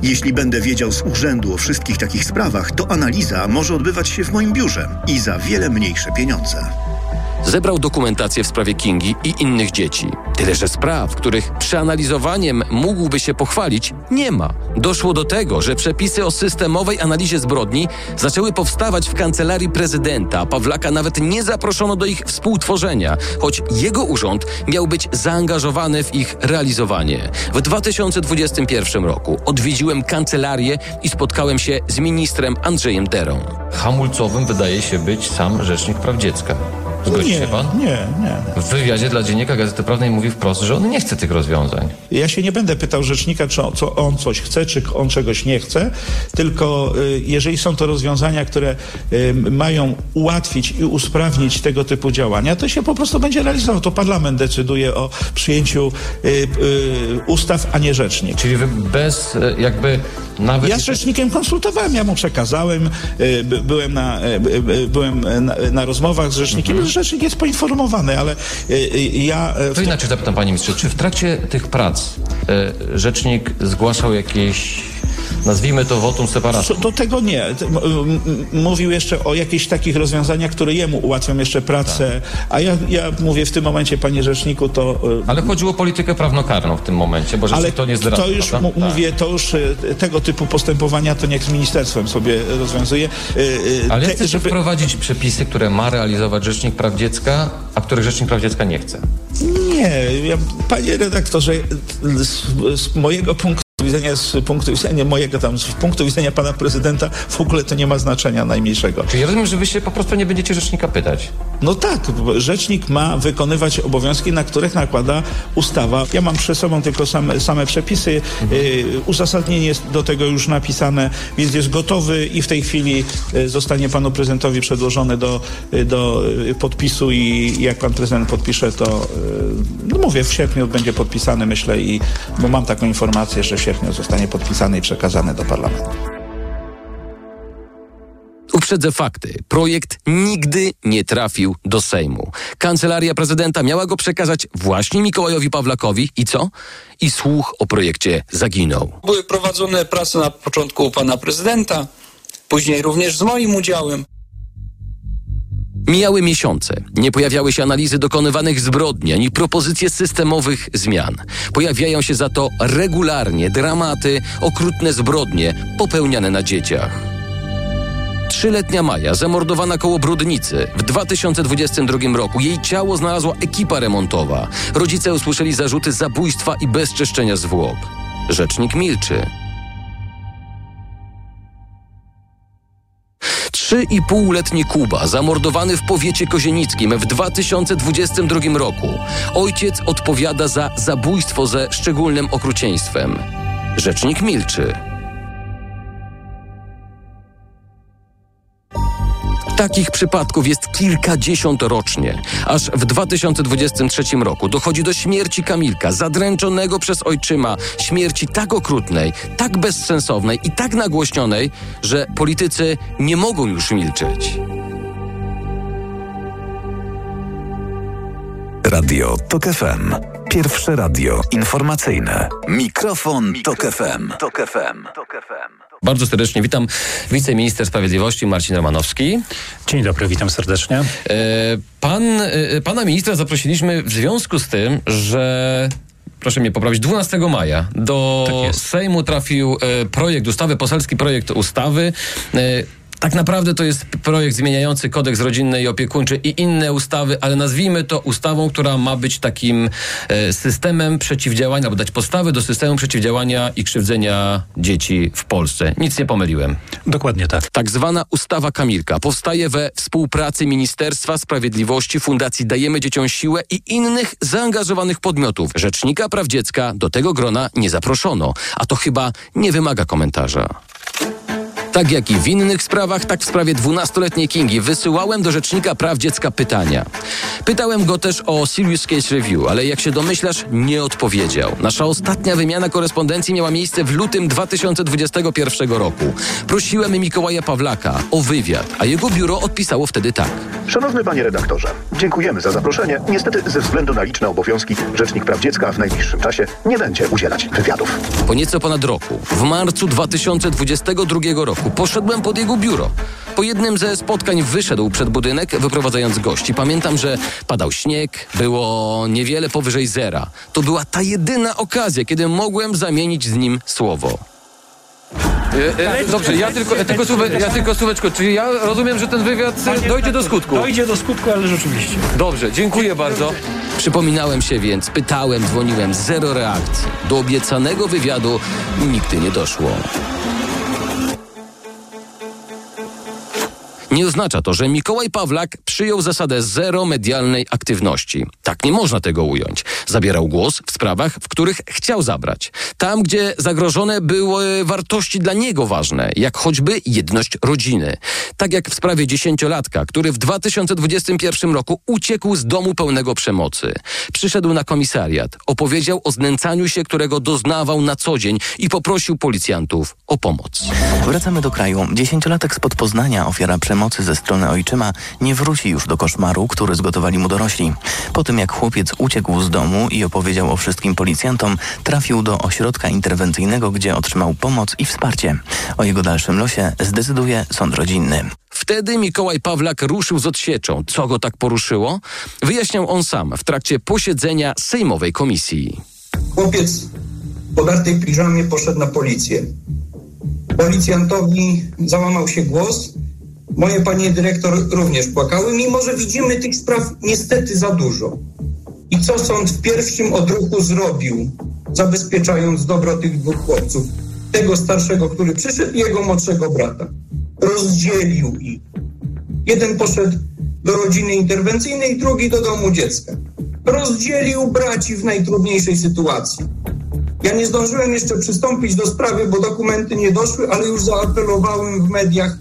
Jeśli będę wiedział z urzędu o wszystkich takich sprawach to analiza może odbywać się w moim biurze i za wiele mniejsze pieniądze. Zebrał dokumentację w sprawie Kingi i innych dzieci. Tyle, że spraw, których przeanalizowaniem mógłby się pochwalić, nie ma. Doszło do tego, że przepisy o systemowej analizie zbrodni zaczęły powstawać w kancelarii prezydenta, Pawlaka nawet nie zaproszono do ich współtworzenia, choć jego urząd miał być zaangażowany w ich realizowanie. W 2021 roku odwiedziłem kancelarię i spotkałem się z ministrem Andrzejem Derą. Hamulcowym wydaje się być sam Rzecznik Praw Dziecka. Zgodzi Nie, się pan? nie, nie. W wywiadzie dla Dziennika Gazety Prawnej mówi wprost, że on nie chce tych rozwiązań. Ja się nie będę pytał rzecznika, czy on, co on coś chce, czy on czegoś nie chce, tylko y, jeżeli są to rozwiązania, które y, mają ułatwić i usprawnić tego typu działania, to się po prostu będzie realizował. To parlament decyduje o przyjęciu y, ustaw, a nie rzecznik. Czyli bez jakby nawet... Ja z rzecznikiem konsultowałem, ja mu przekazałem, by, byłem, na, byłem na, na rozmowach z rzecznikiem, rzecznik jest poinformowany, ale y, y, ja... w To inaczej zapytam panie ministrze, czy w trakcie tych prac rzecznik zgłaszał jakieś, nazwijmy to votum separatum? Do tego nie. Mówił jeszcze o jakichś takich rozwiązaniach, które jemu ułatwią jeszcze pracę, a ja, ja mówię w tym momencie, panie rzeczniku, to... y, Ale chodziło o politykę prawnokarną w tym momencie, bo rzecznik Ale to nie zdradza, to już Tak. mówię, to już y, tego typu postępowania to niech z ministerstwem sobie rozwiązuje. Y, Ale te- chcecie żeby- wprowadzić przepisy, które ma realizować Rzecznik Praw Dziecka, a których Rzecznik Praw Dziecka nie chce. Nie, ja, panie redaktorze, z, z mojego punktu widzenia, z punktu widzenia mojego tam, z punktu widzenia pana prezydenta w ogóle to nie ma znaczenia najmniejszego. Czyli ja rozumiem, że wy się po prostu nie będziecie Rzecznika pytać. No tak, rzecznik ma wykonywać obowiązki, na których nakłada ustawa. Ja mam przed sobą tylko same, same przepisy. Y, uzasadnienie jest do tego już napisane, więc jest gotowy i w tej chwili y, zostanie panu prezydentowi przedłożony do, y, do podpisu i jak pan prezydent podpisze, to no mówię, w sierpniu będzie podpisany, myślę, i bo mam taką informację, że w sierpniu zostanie podpisany i przekazany do parlamentu. Uprzedzę fakty. Projekt nigdy nie trafił do Sejmu. Kancelaria prezydenta miała go przekazać właśnie Mikołajowi Pawlakowi i co? I słuch o projekcie zaginął. Były prowadzone prace na początku u pana prezydenta, później również z moim udziałem. Mijały miesiące. Nie pojawiały się analizy dokonywanych zbrodni ani propozycje systemowych zmian. Pojawiają się za to regularnie dramaty, okrutne zbrodnie popełniane na dzieciach. Trzyletnia Maja, zamordowana koło Brudnicy w 2022 roku. Jej ciało znalazła ekipa remontowa. Rodzice usłyszeli zarzuty zabójstwa i bezczeszczenia zwłok. Rzecznik milczy. Trzy i półletni Kuba, zamordowany w powiecie kozienickim w 2022 roku. Ojciec odpowiada za zabójstwo ze szczególnym okrucieństwem. Rzecznik milczy. Takich przypadków jest kilkadziesiąt rocznie. Aż w 2023 roku dochodzi do śmierci Kamilka, zadręczonego przez ojczyma, śmierci tak okrutnej, tak bezsensownej i tak nagłośnionej, że politycy nie mogą już milczeć. Radio TOK FM. Pierwsze radio informacyjne. Mikrofon, Tok FM. Tok FM. Bardzo serdecznie witam wiceminister sprawiedliwości Marcin Romanowski. Dzień dobry, witam serdecznie. E, Pan, e, pana ministra zaprosiliśmy w związku z tym, że proszę mnie poprawić, 12 maja do Sejmu trafił e, projekt ustawy, poselski projekt ustawy. Tak naprawdę to jest projekt zmieniający kodeks rodzinny i opiekuńczy i inne ustawy, ale nazwijmy to ustawą, która ma być takim e, systemem przeciwdziałania, albo dać podstawy do systemu przeciwdziałania i krzywdzenia dzieci w Polsce. Nic nie pomyliłem. Dokładnie tak. Tak zwana ustawa Kamilka powstaje we współpracy Ministerstwa Sprawiedliwości, Fundacji Dajemy Dzieciom Siłę i innych zaangażowanych podmiotów. Rzecznika Praw Dziecka do tego grona nie zaproszono, a to chyba nie wymaga komentarza. Tak jak i w innych sprawach, tak w sprawie 12-letniej Kingi wysyłałem do Rzecznika Praw Dziecka pytania. Pytałem go też o Serious Case Review, ale jak się domyślasz, nie odpowiedział. Nasza ostatnia wymiana korespondencji miała miejsce w lutym 2021 roku. Prosiłem Mikołaja Pawlaka o wywiad, a jego biuro odpisało wtedy tak. Szanowny panie redaktorze, dziękujemy za zaproszenie. Niestety ze względu na liczne obowiązki Rzecznik Praw Dziecka w najbliższym czasie nie będzie udzielać wywiadów. Po nieco ponad roku, w marcu 2022 roku, poszedłem pod jego biuro. Po jednym ze spotkań wyszedł przed budynek, wyprowadzając gości. Pamiętam, że padał śnieg, było niewiele powyżej zera. To była ta jedyna okazja, kiedy mogłem zamienić z nim słowo. E, e, dobrze, ja tylko, ja, tylko słowe, ja tylko słóweczko, czyli ja rozumiem, że ten wywiad e, dojdzie do skutku. Dojdzie do skutku, ale rzeczywiście. Dobrze, dziękuję bardzo. Przypominałem się więc, pytałem, dzwoniłem, zero reakcji. Do obiecanego wywiadu nigdy nie doszło. Nie oznacza to, że Mikołaj Pawlak przyjął zasadę zero medialnej aktywności. Tak nie można tego ująć. Zabierał głos w sprawach, w których chciał zabrać. Tam, gdzie zagrożone były wartości dla niego ważne, jak choćby jedność rodziny. Tak jak w sprawie dziesięciolatka, który w 2021 roku uciekł z domu pełnego przemocy. Przyszedł na komisariat, opowiedział o znęcaniu się, którego doznawał na co dzień i poprosił policjantów o pomoc. Wracamy do kraju. Dziesięciolatek spod Poznania, ofiara przemocy ze strony ojczyma, nie wróci już do koszmaru, który zgotowali mu dorośli. Po tym jak chłopiec uciekł z domu i opowiedział o wszystkim policjantom, trafił do ośrodka interwencyjnego, gdzie otrzymał pomoc i wsparcie. O jego dalszym losie zdecyduje sąd rodzinny. Wtedy Mikołaj Pawlak ruszył z odsieczą. Co go tak poruszyło? Wyjaśniał on sam w trakcie posiedzenia Sejmowej Komisji. Chłopiec w podartej piżamie poszedł na policję. Policjantowi załamał się głos. Moje panie dyrektor również płakały, mimo że widzimy tych spraw niestety za dużo. I co sąd w pierwszym odruchu zrobił, zabezpieczając dobro tych dwóch chłopców? Tego starszego, który przyszedł i jego młodszego brata. Rozdzielił ich. Jeden poszedł do rodziny interwencyjnej, drugi do domu dziecka. Rozdzielił braci w najtrudniejszej sytuacji. Ja nie zdążyłem jeszcze przystąpić do sprawy, bo dokumenty nie doszły, ale już zaapelowałem w mediach,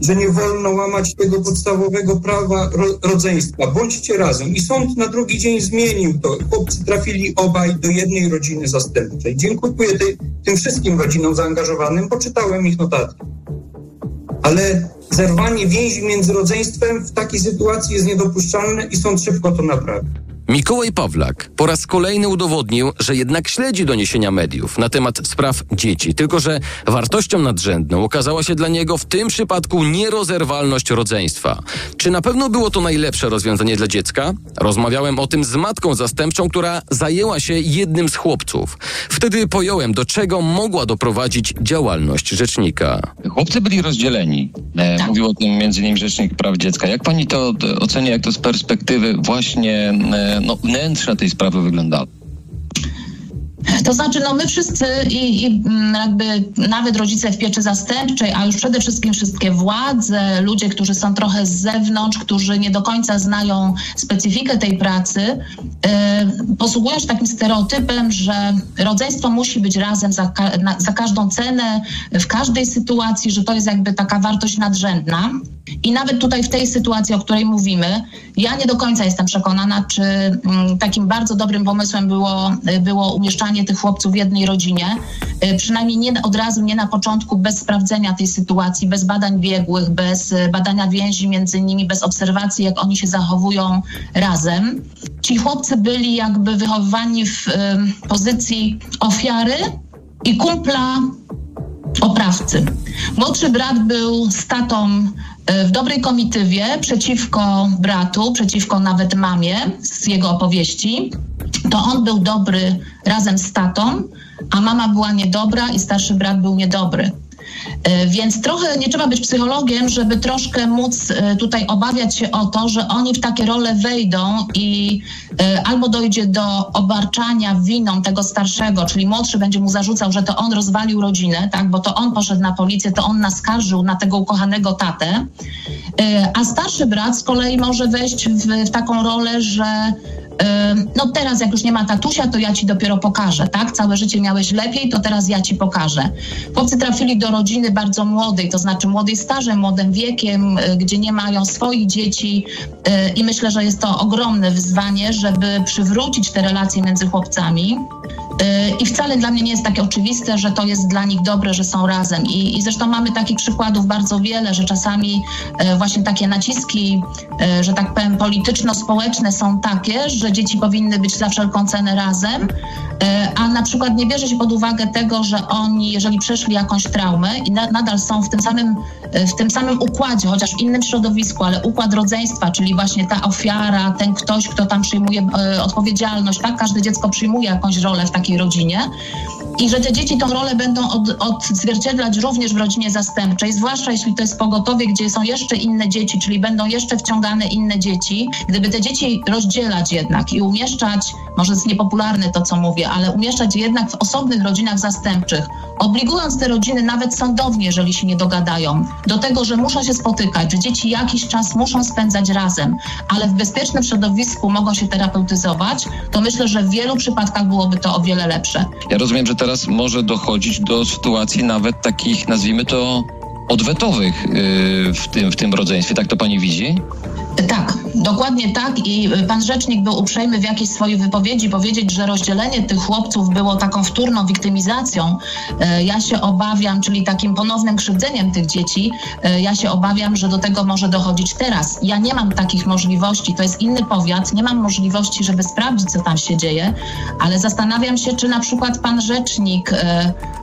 że nie wolno łamać tego podstawowego prawa ro rodzeństwa. Bądźcie razem. I sąd na drugi dzień zmienił to. Chłopcy trafili obaj do jednej rodziny zastępczej. Dziękuję tej, tym wszystkim rodzinom zaangażowanym, poczytałem ich notatki. Ale zerwanie więzi między rodzeństwem w takiej sytuacji jest niedopuszczalne i sąd szybko to naprawi. Mikołaj Pawlak po raz kolejny udowodnił, że jednak śledzi doniesienia mediów na temat spraw dzieci, tylko że wartością nadrzędną okazała się dla niego w tym przypadku nierozerwalność rodzeństwa. Czy na pewno było to najlepsze rozwiązanie dla dziecka? Rozmawiałem o tym z matką zastępczą, która zajęła się jednym z chłopców. Wtedy pojąłem, do czego mogła doprowadzić działalność rzecznika. Chłopcy byli rozdzieleni. E, Mówił o tym między innymi Rzecznik Praw Dziecka. Jak pani to ocenia, jak to z perspektywy właśnie e, no, wnętrza tej sprawy wyglądało? To znaczy, no my wszyscy i, i mm, jakby nawet rodzice w pieczy zastępczej, a już przede wszystkim wszystkie władze, ludzie, którzy są trochę z zewnątrz, którzy nie do końca znają specyfikę tej pracy, yy, posługują się takim stereotypem, że rodzeństwo musi być razem za, na, za każdą cenę, w każdej sytuacji, że to jest jakby taka wartość nadrzędna. I nawet tutaj w tej sytuacji, o której mówimy, ja nie do końca jestem przekonana, czy mm, takim bardzo dobrym pomysłem było, było umieszczanie tych chłopców w jednej rodzinie. Y, Przynajmniej nie od razu, nie na początku, bez sprawdzenia tej sytuacji, bez badań biegłych, bez y, badania więzi między nimi, bez obserwacji, jak oni się zachowują razem. Ci chłopcy byli jakby wychowywani w y, pozycji ofiary i kumpla oprawcy. Młodszy brat był statą w dobrej komitywie przeciwko bratu, przeciwko nawet mamie z jego opowieści. To on był dobry razem z tatą, a mama była niedobra i starszy brat był niedobry. Więc trochę nie trzeba być psychologiem, żeby troszkę móc tutaj obawiać się o to, że oni w takie role wejdą i albo dojdzie do obarczania winą tego starszego, czyli młodszy będzie mu zarzucał, że to on rozwalił rodzinę, tak, bo to on poszedł na policję, to on naskarżył na tego ukochanego tatę, a starszy brat z kolei może wejść w, w taką rolę, że no teraz jak już nie ma tatusia, to ja ci dopiero pokażę, tak? Całe życie miałeś lepiej, to teraz ja ci pokażę. Chłopcy trafili do rodziny bardzo młodej, to znaczy młodej stażem, młodym wiekiem, gdzie nie mają swoich dzieci i myślę, że jest to ogromne wyzwanie, żeby przywrócić te relacje między chłopcami. I wcale dla mnie nie jest takie oczywiste, że to jest dla nich dobre, że są razem. I, i zresztą mamy takich przykładów bardzo wiele, że czasami właśnie takie naciski, że tak powiem, polityczno-społeczne są takie, że dzieci powinny być za wszelką cenę razem, a na przykład nie bierze się pod uwagę tego, że oni, jeżeli przeszli jakąś traumę i na, nadal są w tym samym, w tym samym układzie, chociaż w innym środowisku, ale układ rodzeństwa, czyli właśnie ta ofiara, ten ktoś, kto tam przyjmuje odpowiedzialność, tak? Każde dziecko przyjmuje jakąś rolę w takiej rodzinie. I że te dzieci tą rolę będą od, odzwierciedlać również w rodzinie zastępczej, zwłaszcza jeśli to jest pogotowie, gdzie są jeszcze inne dzieci, czyli będą jeszcze wciągane inne dzieci. Gdyby te dzieci rozdzielać jednak i umieszczać, może jest niepopularne to, co mówię, ale umieszczać jednak w osobnych rodzinach zastępczych, obligując te rodziny nawet sądownie, jeżeli się nie dogadają, do tego, że muszą się spotykać, że dzieci jakiś czas muszą spędzać razem, ale w bezpiecznym środowisku mogą się terapeutyzować, to myślę, że w wielu przypadkach byłoby to o wiele lepsze. Ja rozumiem, że teraz może dochodzić do sytuacji nawet takich, nazwijmy to, odwetowych yy, w tym, w tym rodzeństwie. Tak to pani widzi? Tak, dokładnie tak i pan rzecznik był uprzejmy w jakiejś swojej wypowiedzi powiedzieć, że rozdzielenie tych chłopców było taką wtórną wiktymizacją. E, ja się obawiam, czyli takim ponownym krzywdzeniem tych dzieci, e, ja się obawiam, że do tego może dochodzić teraz. Ja nie mam takich możliwości, to jest inny powiat, nie mam możliwości, żeby sprawdzić, co tam się dzieje, ale zastanawiam się, czy na przykład pan rzecznik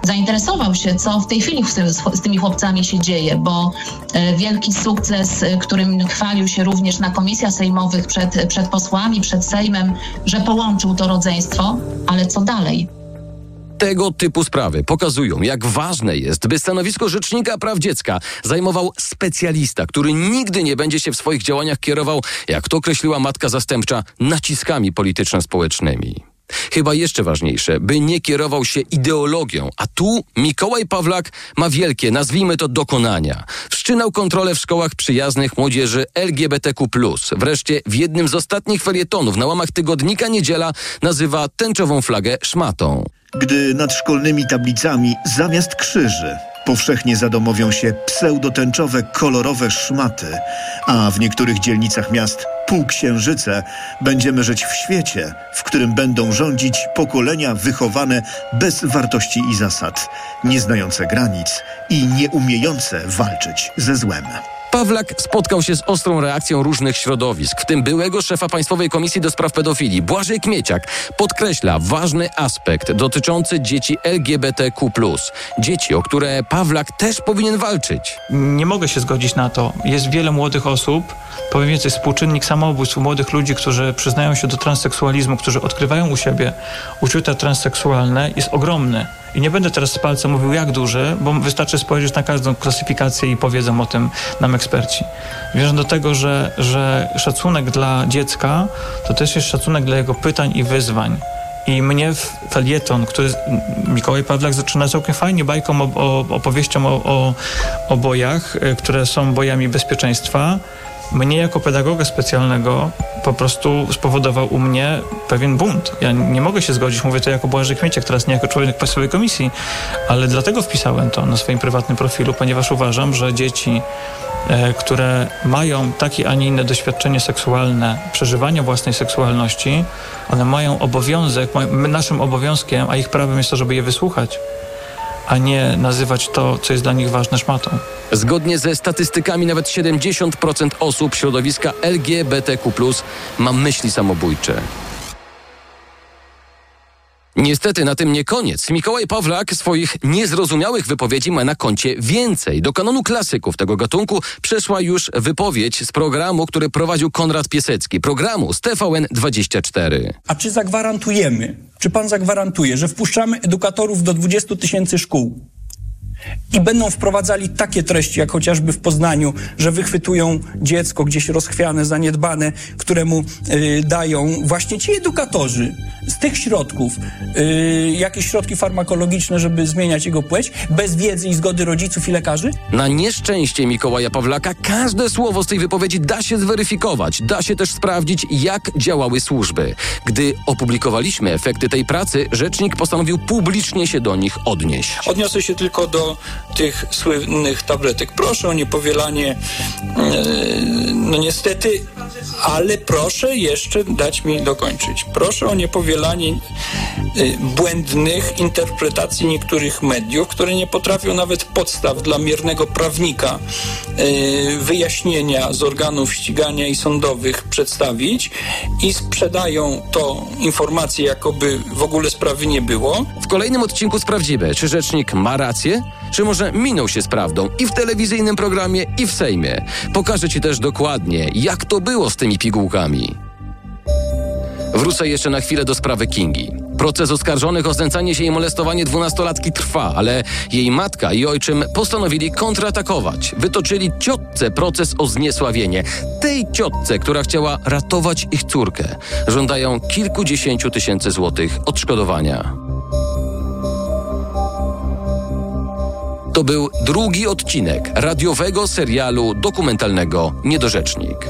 zainteresował się, co w tej chwili z tymi chłopcami się dzieje, bo wielki sukces, którym chwalił się również również na komisjach sejmowych przed, przed posłami, przed Sejmem, że połączył to rodzeństwo, ale co dalej? Tego typu sprawy pokazują, jak ważne jest, by stanowisko Rzecznika Praw Dziecka zajmował specjalista, który nigdy nie będzie się w swoich działaniach kierował, jak to określiła matka zastępcza, naciskami polityczno-społecznymi. Chyba jeszcze ważniejsze, by nie kierował się ideologią, a tu Mikołaj Pawlak ma wielkie, nazwijmy to, dokonania. Wszczynał kontrolę w szkołach przyjaznych młodzieży LGBTQ+. Wreszcie w jednym z ostatnich felietonów na łamach tygodnika Niedziela nazywa tęczową flagę szmatą. Gdy nad szkolnymi tablicami zamiast krzyży powszechnie zadomowią się pseudotęczowe, kolorowe szmaty, a w niektórych dzielnicach miast półksiężyce, będziemy żyć w świecie, w którym będą rządzić pokolenia wychowane bez wartości i zasad, nieznające granic i nieumiejące walczyć ze złem. Pawlak spotkał się z ostrą reakcją różnych środowisk, w tym byłego szefa Państwowej Komisji do Spraw Pedofilii. Błażej Kmieciak podkreśla ważny aspekt dotyczący dzieci LGBTQ+. Dzieci, o które Pawlak też powinien walczyć. Nie mogę się zgodzić na to. Jest wiele młodych osób, powiem więcej, współczynnik samobójstw młodych ludzi, którzy przyznają się do transseksualizmu, którzy odkrywają u siebie uczucia transseksualne, jest ogromny. I nie będę teraz z palca mówił jak duży, bo wystarczy spojrzeć na każdą klasyfikację i powiedzą o tym nam eksperci. Wierzę do tego, że, że szacunek dla dziecka to też jest szacunek dla jego pytań i wyzwań. I mnie felieton, który Mikołaj Pawlak zaczyna całkiem fajnie bajką, o, o, opowieścią o, o, o bojach, e, które są bojami bezpieczeństwa, mnie jako pedagoga specjalnego po prostu spowodował u mnie pewien bunt. Ja nie mogę się zgodzić, mówię to jako Błażej Kmieciak, teraz nie jako człowiek Państwowej Komisji, ale dlatego wpisałem to na swoim prywatnym profilu, ponieważ uważam, że dzieci, e, które mają takie, a nie inne doświadczenie seksualne, przeżywania własnej seksualności, one mają obowiązek, naszym obowiązkiem, a ich prawem jest to, żeby je wysłuchać, a nie nazywać to, co jest dla nich ważne, szmatą. Zgodnie ze statystykami nawet 70% osób środowiska LGBTQ+, ma myśli samobójcze. Niestety na tym nie koniec. Mikołaj Pawlak swoich niezrozumiałych wypowiedzi ma na koncie więcej. Do kanonu klasyków tego gatunku przeszła już wypowiedź z programu, który prowadził Konrad Piesecki, programu z TVN24. A czy zagwarantujemy, czy pan zagwarantuje, że wpuszczamy edukatorów do 20 tysięcy szkół? I będą wprowadzali takie treści, jak chociażby w Poznaniu, że wychwytują dziecko gdzieś rozchwiane, zaniedbane, któremu y, dają właśnie ci edukatorzy z tych środków y, jakieś środki farmakologiczne, żeby zmieniać jego płeć, bez wiedzy i zgody rodziców i lekarzy? Na nieszczęście Mikołaja Pawlaka każde słowo z tej wypowiedzi da się zweryfikować, da się też sprawdzić, jak działały służby. Gdy opublikowaliśmy efekty tej pracy, rzecznik postanowił publicznie się do nich odnieść. Odniosę się tylko do tych słynnych tabletek. Proszę o niepowielanie. E, no niestety, ale proszę jeszcze dać mi dokończyć. Proszę o niepowielanie y, błędnych interpretacji niektórych mediów, które nie potrafią nawet podstaw dla miernego prawnika y, wyjaśnienia z organów ścigania i sądowych przedstawić i sprzedają to informacje, jakoby w ogóle sprawy nie było. W kolejnym odcinku sprawdzimy, czy rzecznik ma rację, czy może minął się z prawdą i w telewizyjnym programie, i w Sejmie. Pokażę Ci też dokładnie, jak to było z tymi pigułkami. Wrócę jeszcze na chwilę do sprawy Kingi. Proces oskarżonych o znęcanie się i molestowanie dwunastolatki trwa, ale jej matka i ojczym postanowili kontratakować. Wytoczyli ciotce proces o zniesławienie. Tej ciotce, która chciała ratować ich córkę. Żądają kilkudziesięciu tysięcy złotych odszkodowania. To był drugi odcinek radiowego serialu dokumentalnego Niedorzecznik.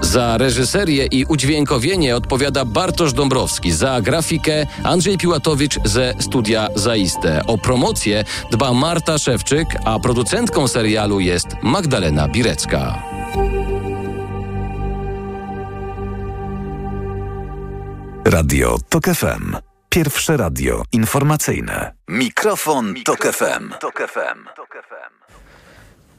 Za reżyserię i udźwiękowienie odpowiada Bartosz Dąbrowski, za grafikę Andrzej Piłatowicz ze studia Zaiste. O promocję dba Marta Szewczyk, a producentką serialu jest Magdalena Birecka. Radio TOK FM. Pierwsze radio informacyjne. Mikrofon, Tok FM. Tok FM.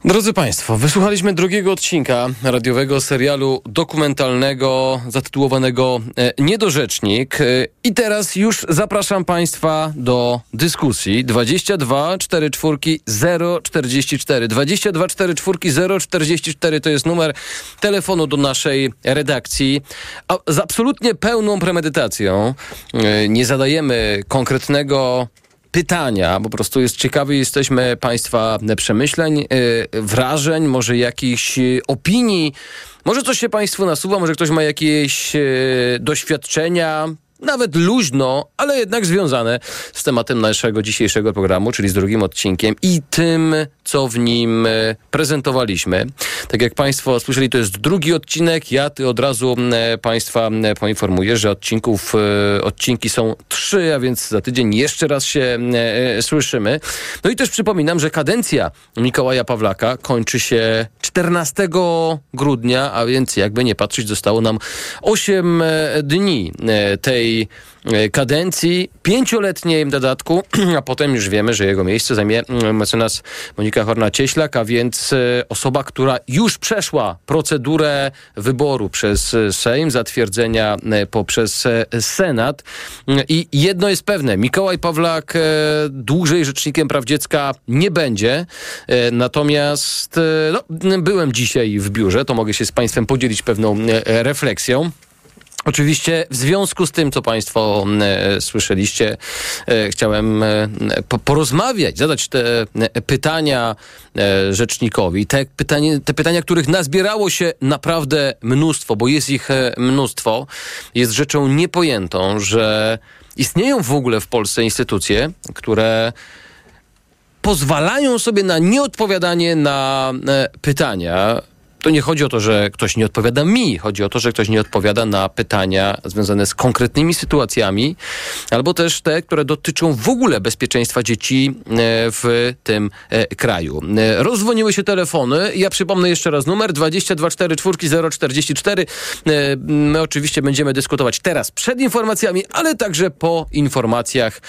Drodzy Państwo, wysłuchaliśmy drugiego odcinka radiowego serialu dokumentalnego zatytułowanego e, Niedorzecznik. E, i teraz już zapraszam Państwa do dyskusji. 22 44 044 22 44 044 to jest numer telefonu do naszej redakcji. A z absolutnie pełną premedytacją e, nie zadajemy konkretnego pytania. Po prostu jest ciekawy jesteśmy Państwa przemyśleń, yy, wrażeń, może jakichś yy, opinii. Może coś się Państwu nasuwa, może ktoś ma jakieś yy, doświadczenia, nawet luźno, ale jednak związane z tematem naszego dzisiejszego programu, czyli z drugim odcinkiem i tym, co w nim e, prezentowaliśmy. Tak jak Państwo słyszeli, to jest drugi odcinek. Ja ty od razu e, Państwa e, poinformuję, że odcinków, odcinki są trzy, a więc za tydzień jeszcze raz się słyszymy. No i też przypominam, że kadencja Mikołaja Pawlaka kończy się 14 grudnia, a więc jakby nie patrzeć, zostało nam 8 dni tej E, kadencji, pięcioletniej dodatku, a potem już wiemy, że jego miejsce zajmie mm, mecenas Monika Horna-Cieślak, a więc e, osoba, która już przeszła procedurę wyboru przez e, Sejm, zatwierdzenia poprzez Senat. I jedno jest pewne, Mikołaj Pawlak dłużej rzecznikiem praw dziecka nie będzie, natomiast no, byłem dzisiaj w biurze, to mogę się z Państwem podzielić pewną refleksją. Oczywiście w związku z tym, co Państwo e, słyszeliście, e, chciałem e, po, porozmawiać, zadać te e, pytania e, rzecznikowi. Te, pytanie, te pytania, których nazbierało się naprawdę mnóstwo, bo jest ich e, mnóstwo. Jest rzeczą niepojętą, że istnieją w ogóle w Polsce instytucje, które pozwalają sobie na nieodpowiadanie na pytania to nie chodzi o to, że ktoś nie odpowiada mi, chodzi o to, że ktoś nie odpowiada na pytania związane z konkretnymi sytuacjami, albo też te, które dotyczą w ogóle bezpieczeństwa dzieci e, w tym e, kraju. E, rozdzwoniły się telefony. Ja przypomnę jeszcze raz numer 2244044. My oczywiście będziemy dyskutować teraz przed informacjami, ale także po informacjach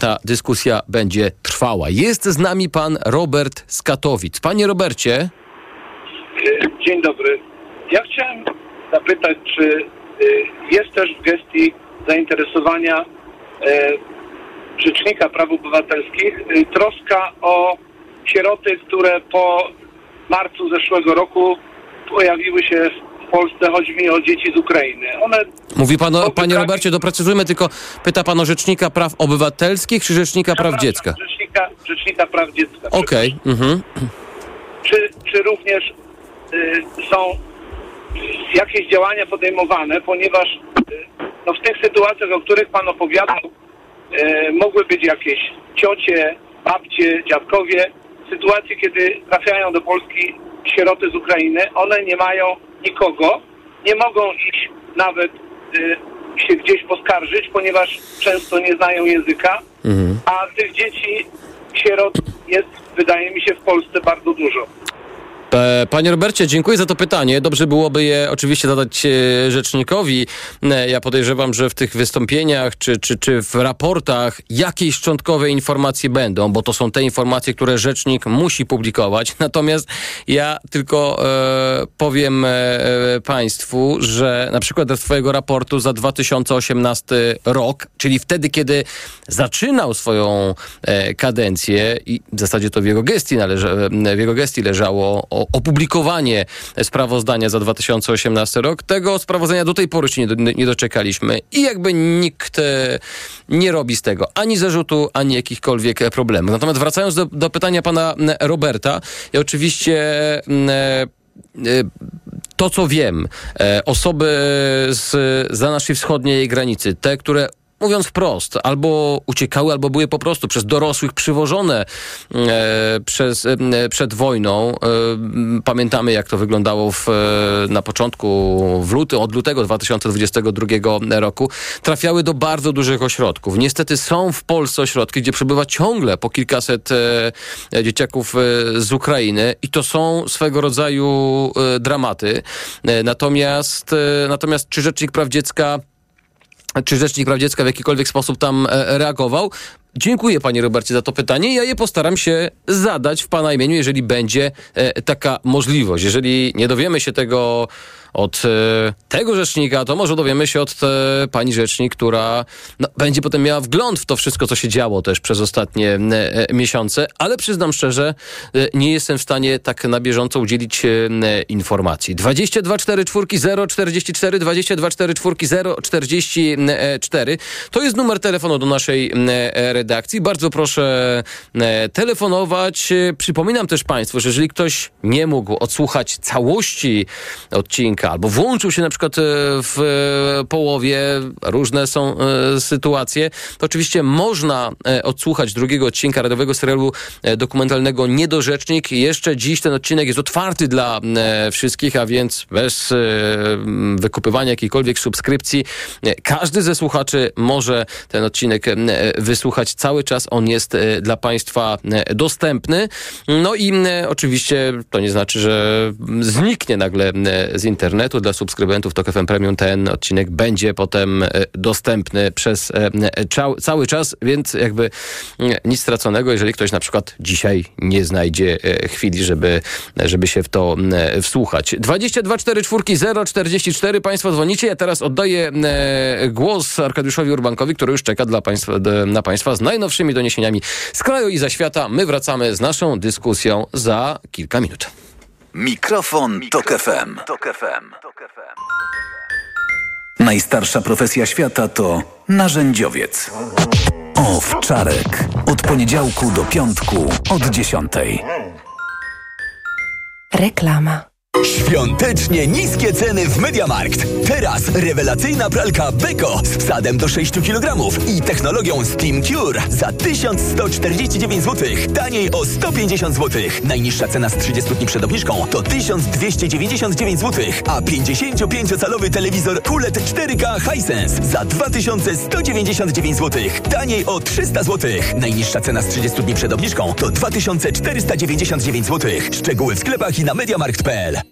ta dyskusja będzie trwała. Jest z nami pan Robert z Katowic. Panie Robercie. Dzień dobry. Ja chciałem zapytać, czy y, jest też w gestii zainteresowania y, Rzecznika Praw Obywatelskich y, troska o sieroty, które po marcu zeszłego roku pojawiły się w Polsce. Chodzi mi o dzieci z Ukrainy. One Mówi pan, o, panie Robercie, doprecyzujmy tylko, pyta pan o Rzecznika Praw Obywatelskich czy Rzecznika Praw Dziecka? Rzecznika, Rzecznika Praw Dziecka. Okej. Okay. Mhm. Czy, czy również są jakieś działania podejmowane, ponieważ y, no, w tych sytuacjach, o których Pan opowiadał, y, mogły być jakieś ciocie, babcie, dziadkowie. Sytuacje, kiedy trafiają do Polski sieroty z Ukrainy, one nie mają nikogo, nie mogą iść nawet się gdzieś poskarżyć, ponieważ często nie znają języka, mhm. a tych dzieci, sierot jest, wydaje mi się, w Polsce bardzo dużo. E, Panie Robercie, dziękuję za to pytanie. Dobrze byłoby je oczywiście zadać e, rzecznikowi. E, Ja podejrzewam, że w tych wystąpieniach czy, czy, czy w raportach jakieś szczątkowe informacje będą, bo to są te informacje, które rzecznik musi publikować. Natomiast ja tylko e, powiem e, Państwu, że na przykład z Twojego raportu za 2018 rok, czyli wtedy, kiedy zaczynał swoją e, kadencję i w zasadzie to w jego gestii, należy, w jego gestii leżało opublikowanie sprawozdania za 2018 rok. Tego sprawozdania do tej pory się nie, nie doczekaliśmy i jakby nikt e, nie robi z tego ani zarzutu, ani jakichkolwiek problemów. Natomiast wracając do, do pytania pana Roberta, ja oczywiście e, e, to, co wiem, osoby z, za naszej wschodniej granicy, te, które mówiąc wprost, albo uciekały, albo były po prostu przez dorosłych przywożone e, przez, e, przed wojną. E, pamiętamy, jak to wyglądało w, e, na początku, w luty, od lutego 2022 roku. Trafiały do bardzo dużych ośrodków. Niestety są w Polsce ośrodki, gdzie przebywa ciągle po kilkaset e, dzieciaków e, z Ukrainy i to są swego rodzaju dramaty. Natomiast, natomiast czy Rzecznik Praw Dziecka czy Rzecznik Praw Dziecka w jakikolwiek sposób tam e, reagował? Dziękuję panie Robercie za to pytanie. Ja je postaram się zadać w pana imieniu, jeżeli będzie e, taka możliwość. Jeżeli nie dowiemy się tego od e, tego rzecznika, to może dowiemy się od e, pani rzecznik, która no, będzie potem miała wgląd w to wszystko, co się działo też przez ostatnie e, e, miesiące, ale przyznam szczerze, e, nie jestem w stanie tak na bieżąco udzielić informacji. 22 4 4 044 22 4 4 044 to jest numer telefonu do naszej e, redakcji. Bardzo proszę e, telefonować. E, Przypominam też Państwu, że jeżeli ktoś nie mógł odsłuchać całości odcinka albo włączył się na przykład e, w połowie, różne są sytuacje, to oczywiście można odsłuchać drugiego odcinka radiowego serialu dokumentalnego Niedorzecznik. Jeszcze dziś ten odcinek jest otwarty dla wszystkich, a więc bez wykupywania jakiejkolwiek subskrypcji. Każdy ze słuchaczy może ten odcinek e, cały czas. On jest e, dla Państwa e, dostępny. No i e, oczywiście to nie znaczy, że zniknie nagle z internetu. Dla subskrybentów TOK FM Premium ten odcinek będzie potem dostępny przez cał- cały czas, więc jakby nic straconego, jeżeli ktoś na przykład dzisiaj nie znajdzie chwili, żeby, żeby się w to wsłuchać. 22 4 4 044 Państwo dzwonicie. Ja teraz oddaję głos Arkadiuszowi Urbankowi, który już czeka dla państwa, na Państwa z najnowszymi doniesieniami z kraju i za świata. My wracamy z naszą dyskusją za kilka minut. Mikrofon, Tok FM. Najstarsza profesja świata to narzędziowiec. Owczarek. Od poniedziałku do piątku od dziesiątej. Reklama. Świątecznie niskie ceny w Mediamarkt. Teraz rewelacyjna pralka Beko z wsadem do 6 kg i technologią Steam Cure za 1149 zł. Taniej o 150 zł. Najniższa cena z 30 dni przed obniżką to 1299 zł, a 55-calowy telewizor QLED 4K Hisense za 2199 zł. Taniej o 300 zł. Najniższa cena z 30 dni przed obniżką to 2499 zł. Szczegóły w sklepach i na mediamarkt.pl.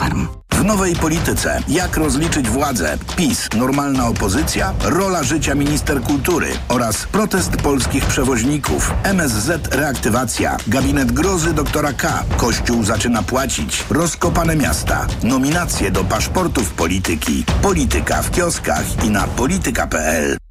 W nowej polityce. Jak rozliczyć władzę? PiS, normalna opozycja, rola życia minister kultury oraz protest polskich przewoźników. MSZ reaktywacja. Gabinet grozy doktora K. Kościół zaczyna płacić. Rozkopane miasta. Nominacje do paszportów polityki. Polityka w kioskach i na polityka.pl.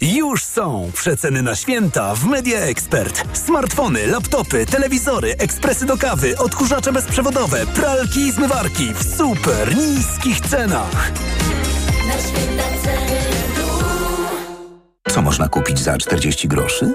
Już są przeceny na święta w Media Expert. Smartfony, laptopy, telewizory, ekspresy do kawy, odkurzacze bezprzewodowe, pralki i zmywarki w super niskich cenach. Na święta ceny Co można kupić za 40 groszy?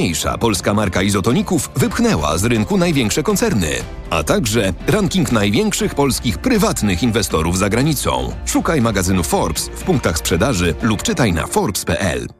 najsilniejsza polska marka izotoników wypchnęła z rynku największe koncerny, a także ranking największych polskich prywatnych inwestorów za granicą. Szukaj magazynu Forbes w punktach sprzedaży lub czytaj na forbes.pl.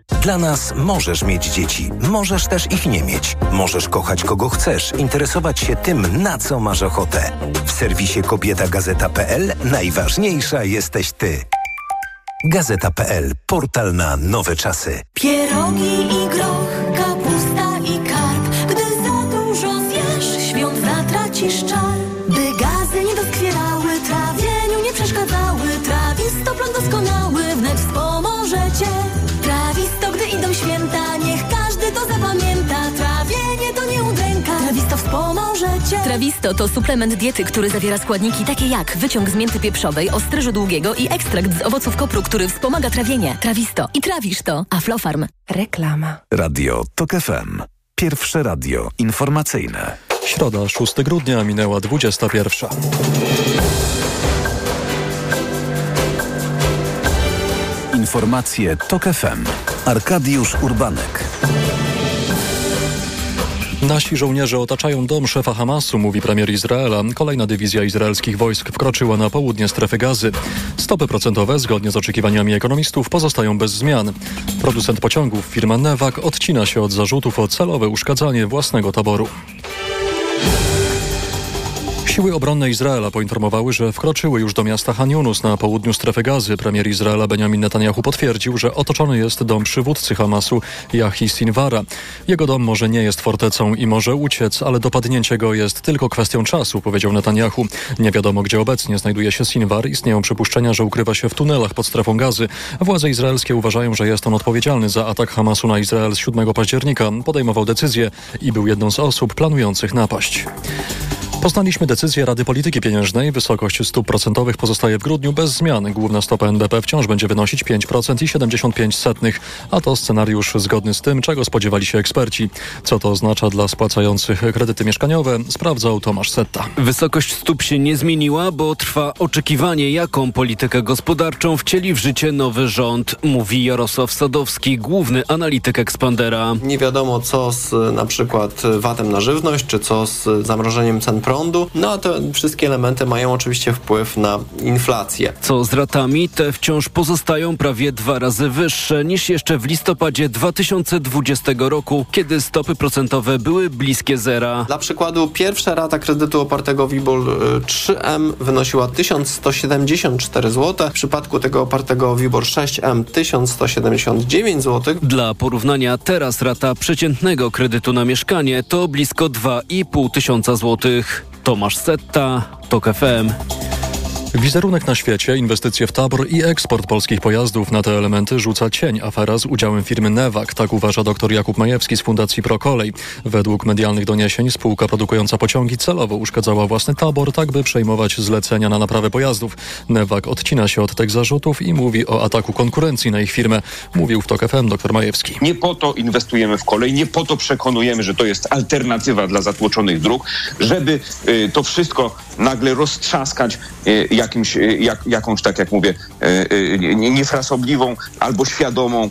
Dla nas możesz mieć dzieci, możesz też ich nie mieć. Możesz kochać kogo chcesz, interesować się tym, na co masz ochotę. W serwisie kobietagazeta.pl najważniejsza jesteś ty. Gazeta.pl. Portal na nowe czasy. Pierogi i groch, kapusta i karp Gdy za dużo zjesz, świąt zatracisz Trawisto to suplement diety, który zawiera składniki takie jak wyciąg z mięty pieprzowej, ostryżu długiego i ekstrakt z owoców kopru, który wspomaga trawienie. Trawisto. I trawisz to. Aflofarm. Reklama. Radio TOK FM. Pierwsze radio informacyjne. Środa, 6 grudnia, minęła 21. Informacje TOK FM. Arkadiusz Urbanek. Nasi żołnierze otaczają dom szefa Hamasu, mówi premier Izraela. Kolejna dywizja izraelskich wojsk wkroczyła na południe strefy gazy. Stopy procentowe, zgodnie z oczekiwaniami ekonomistów, pozostają bez zmian. Producent pociągów, firma Newak, odcina się od zarzutów o celowe uszkadzanie własnego taboru. Siły obronne Izraela poinformowały, że wkroczyły już do miasta Han na południu strefy gazy. Premier Izraela Benjamin Netanyahu potwierdził, że otoczony jest dom przywódcy Hamasu Yahi Sinwara. Jego dom może nie jest fortecą i może uciec, ale dopadnięcie go jest tylko kwestią czasu, powiedział Netanyahu. Nie wiadomo, gdzie obecnie znajduje się Sinwar. Istnieją przypuszczenia, że ukrywa się w tunelach pod strefą gazy. Władze izraelskie uważają, że jest on odpowiedzialny za atak Hamasu na Izrael z 7 października. Podejmował decyzję i był jedną z osób planujących napaść. Poznaliśmy decyzję Rady Polityki Pieniężnej. Wysokość stóp procentowych pozostaje w grudniu bez zmian. Główna stopa NBP wciąż będzie wynosić 5% i 75 setnych, a to scenariusz zgodny z tym, czego spodziewali się eksperci. Co to oznacza dla spłacających kredyty mieszkaniowe, sprawdzał Tomasz Setta. Wysokość stóp się nie zmieniła, bo trwa oczekiwanie, jaką politykę gospodarczą wcieli w życie nowy rząd, mówi Jarosław Sadowski, główny analityk Expandera. Nie wiadomo co z na przykład VAT-em na żywność, czy co z zamrożeniem cen prądu no a te wszystkie elementy mają oczywiście wpływ na inflację. Co z ratami? Te wciąż pozostają prawie dwa razy wyższe niż jeszcze w listopadzie 2020 roku, kiedy stopy procentowe były bliskie zera. Dla przykładu pierwsza rata kredytu opartego WIBOR 3M wynosiła 1174 zł, w przypadku tego opartego WIBOR 6M 1179 zł. Dla porównania teraz rata przeciętnego kredytu na mieszkanie to blisko 2,5 tysiąca złotych. Tomasz Setta, TOK FM. Wizerunek na świecie, inwestycje w tabor i eksport polskich pojazdów na te elementy rzuca cień afera z udziałem firmy Newak, tak uważa dr Jakub Majewski z Fundacji Prokolej. Według medialnych doniesień spółka produkująca pociągi celowo uszkadzała własny tabor, tak by przejmować zlecenia na naprawę pojazdów. Newak odcina się od tych zarzutów i mówi o ataku konkurencji na ich firmę. Mówił w TOK FM dr Majewski. Nie po to inwestujemy w kolej, nie po to przekonujemy, że to jest alternatywa dla zatłoczonych dróg, żeby y, to wszystko nagle roztrzaskać y, jakimś, y, jak, jakąś, tak jak mówię, y, y, niefrasobliwą albo świadomą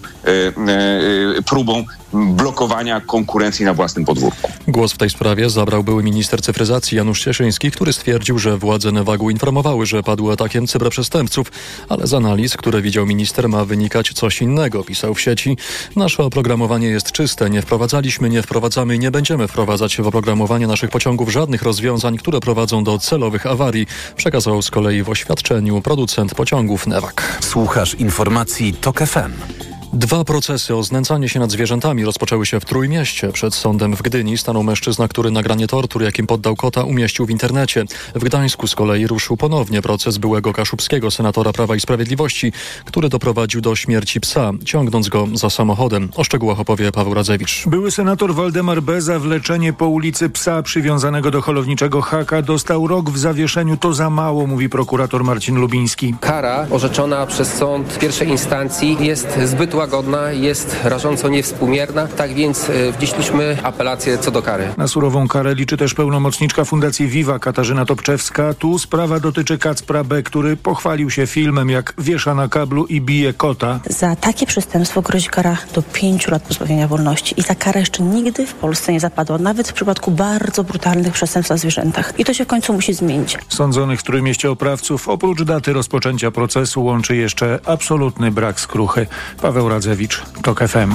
próbą blokowania konkurencji na własnym podwórku. Głos w tej sprawie zabrał były minister cyfryzacji Janusz Cieszyński, który stwierdził, że władze Newagu informowały, że padł atakiem cyberprzestępców, ale z analiz, które widział minister, ma wynikać coś innego, pisał w sieci. Nasze oprogramowanie jest czyste, nie wprowadzaliśmy, nie wprowadzamy i nie będziemy wprowadzać w oprogramowanie naszych pociągów żadnych rozwiązań, które prowadzą do celowych awarii, przekazał z kolei w oświadczeniu producent pociągów Newak. Słuchasz informacji TOK FM. Dwa procesy o znęcanie się nad zwierzętami rozpoczęły się w Trójmieście. Przed sądem w Gdyni stanął mężczyzna, który nagranie tortur, jakim poddał kota, umieścił w internecie. W Gdańsku z kolei ruszył ponownie proces byłego kaszubskiego senatora Prawa i Sprawiedliwości, który doprowadził do śmierci psa, ciągnąc go za samochodem. O szczegółach opowie Paweł Radzewicz. Były senator Waldemar B. za wleczenie po ulicy psa przywiązanego do holowniczego haka dostał rok w zawieszeniu. To za mało, mówi prokurator Marcin Lubiński. Kara orzeczona przez sąd pierwszej instancji jest zbyt łagodna, jest rażąco niewspółmierna, tak więc y, wnieśliśmy apelację co do kary. Na surową karę liczy też pełnomocniczka Fundacji Viva Katarzyna Topczewska. Tu sprawa dotyczy Kacpra B., który pochwalił się filmem, jak wiesza na kablu i bije kota. Za takie przestępstwo grozi kara do pięciu lat pozbawienia wolności i ta kara jeszcze nigdy w Polsce nie zapadła, nawet w przypadku bardzo brutalnych przestępstw na zwierzętach. I to się w końcu musi zmienić. Sądzonych w Trójmieście oprawców oprócz daty rozpoczęcia procesu łączy jeszcze absolutny brak skruchy. Paweł Radzewicz, TOK FM.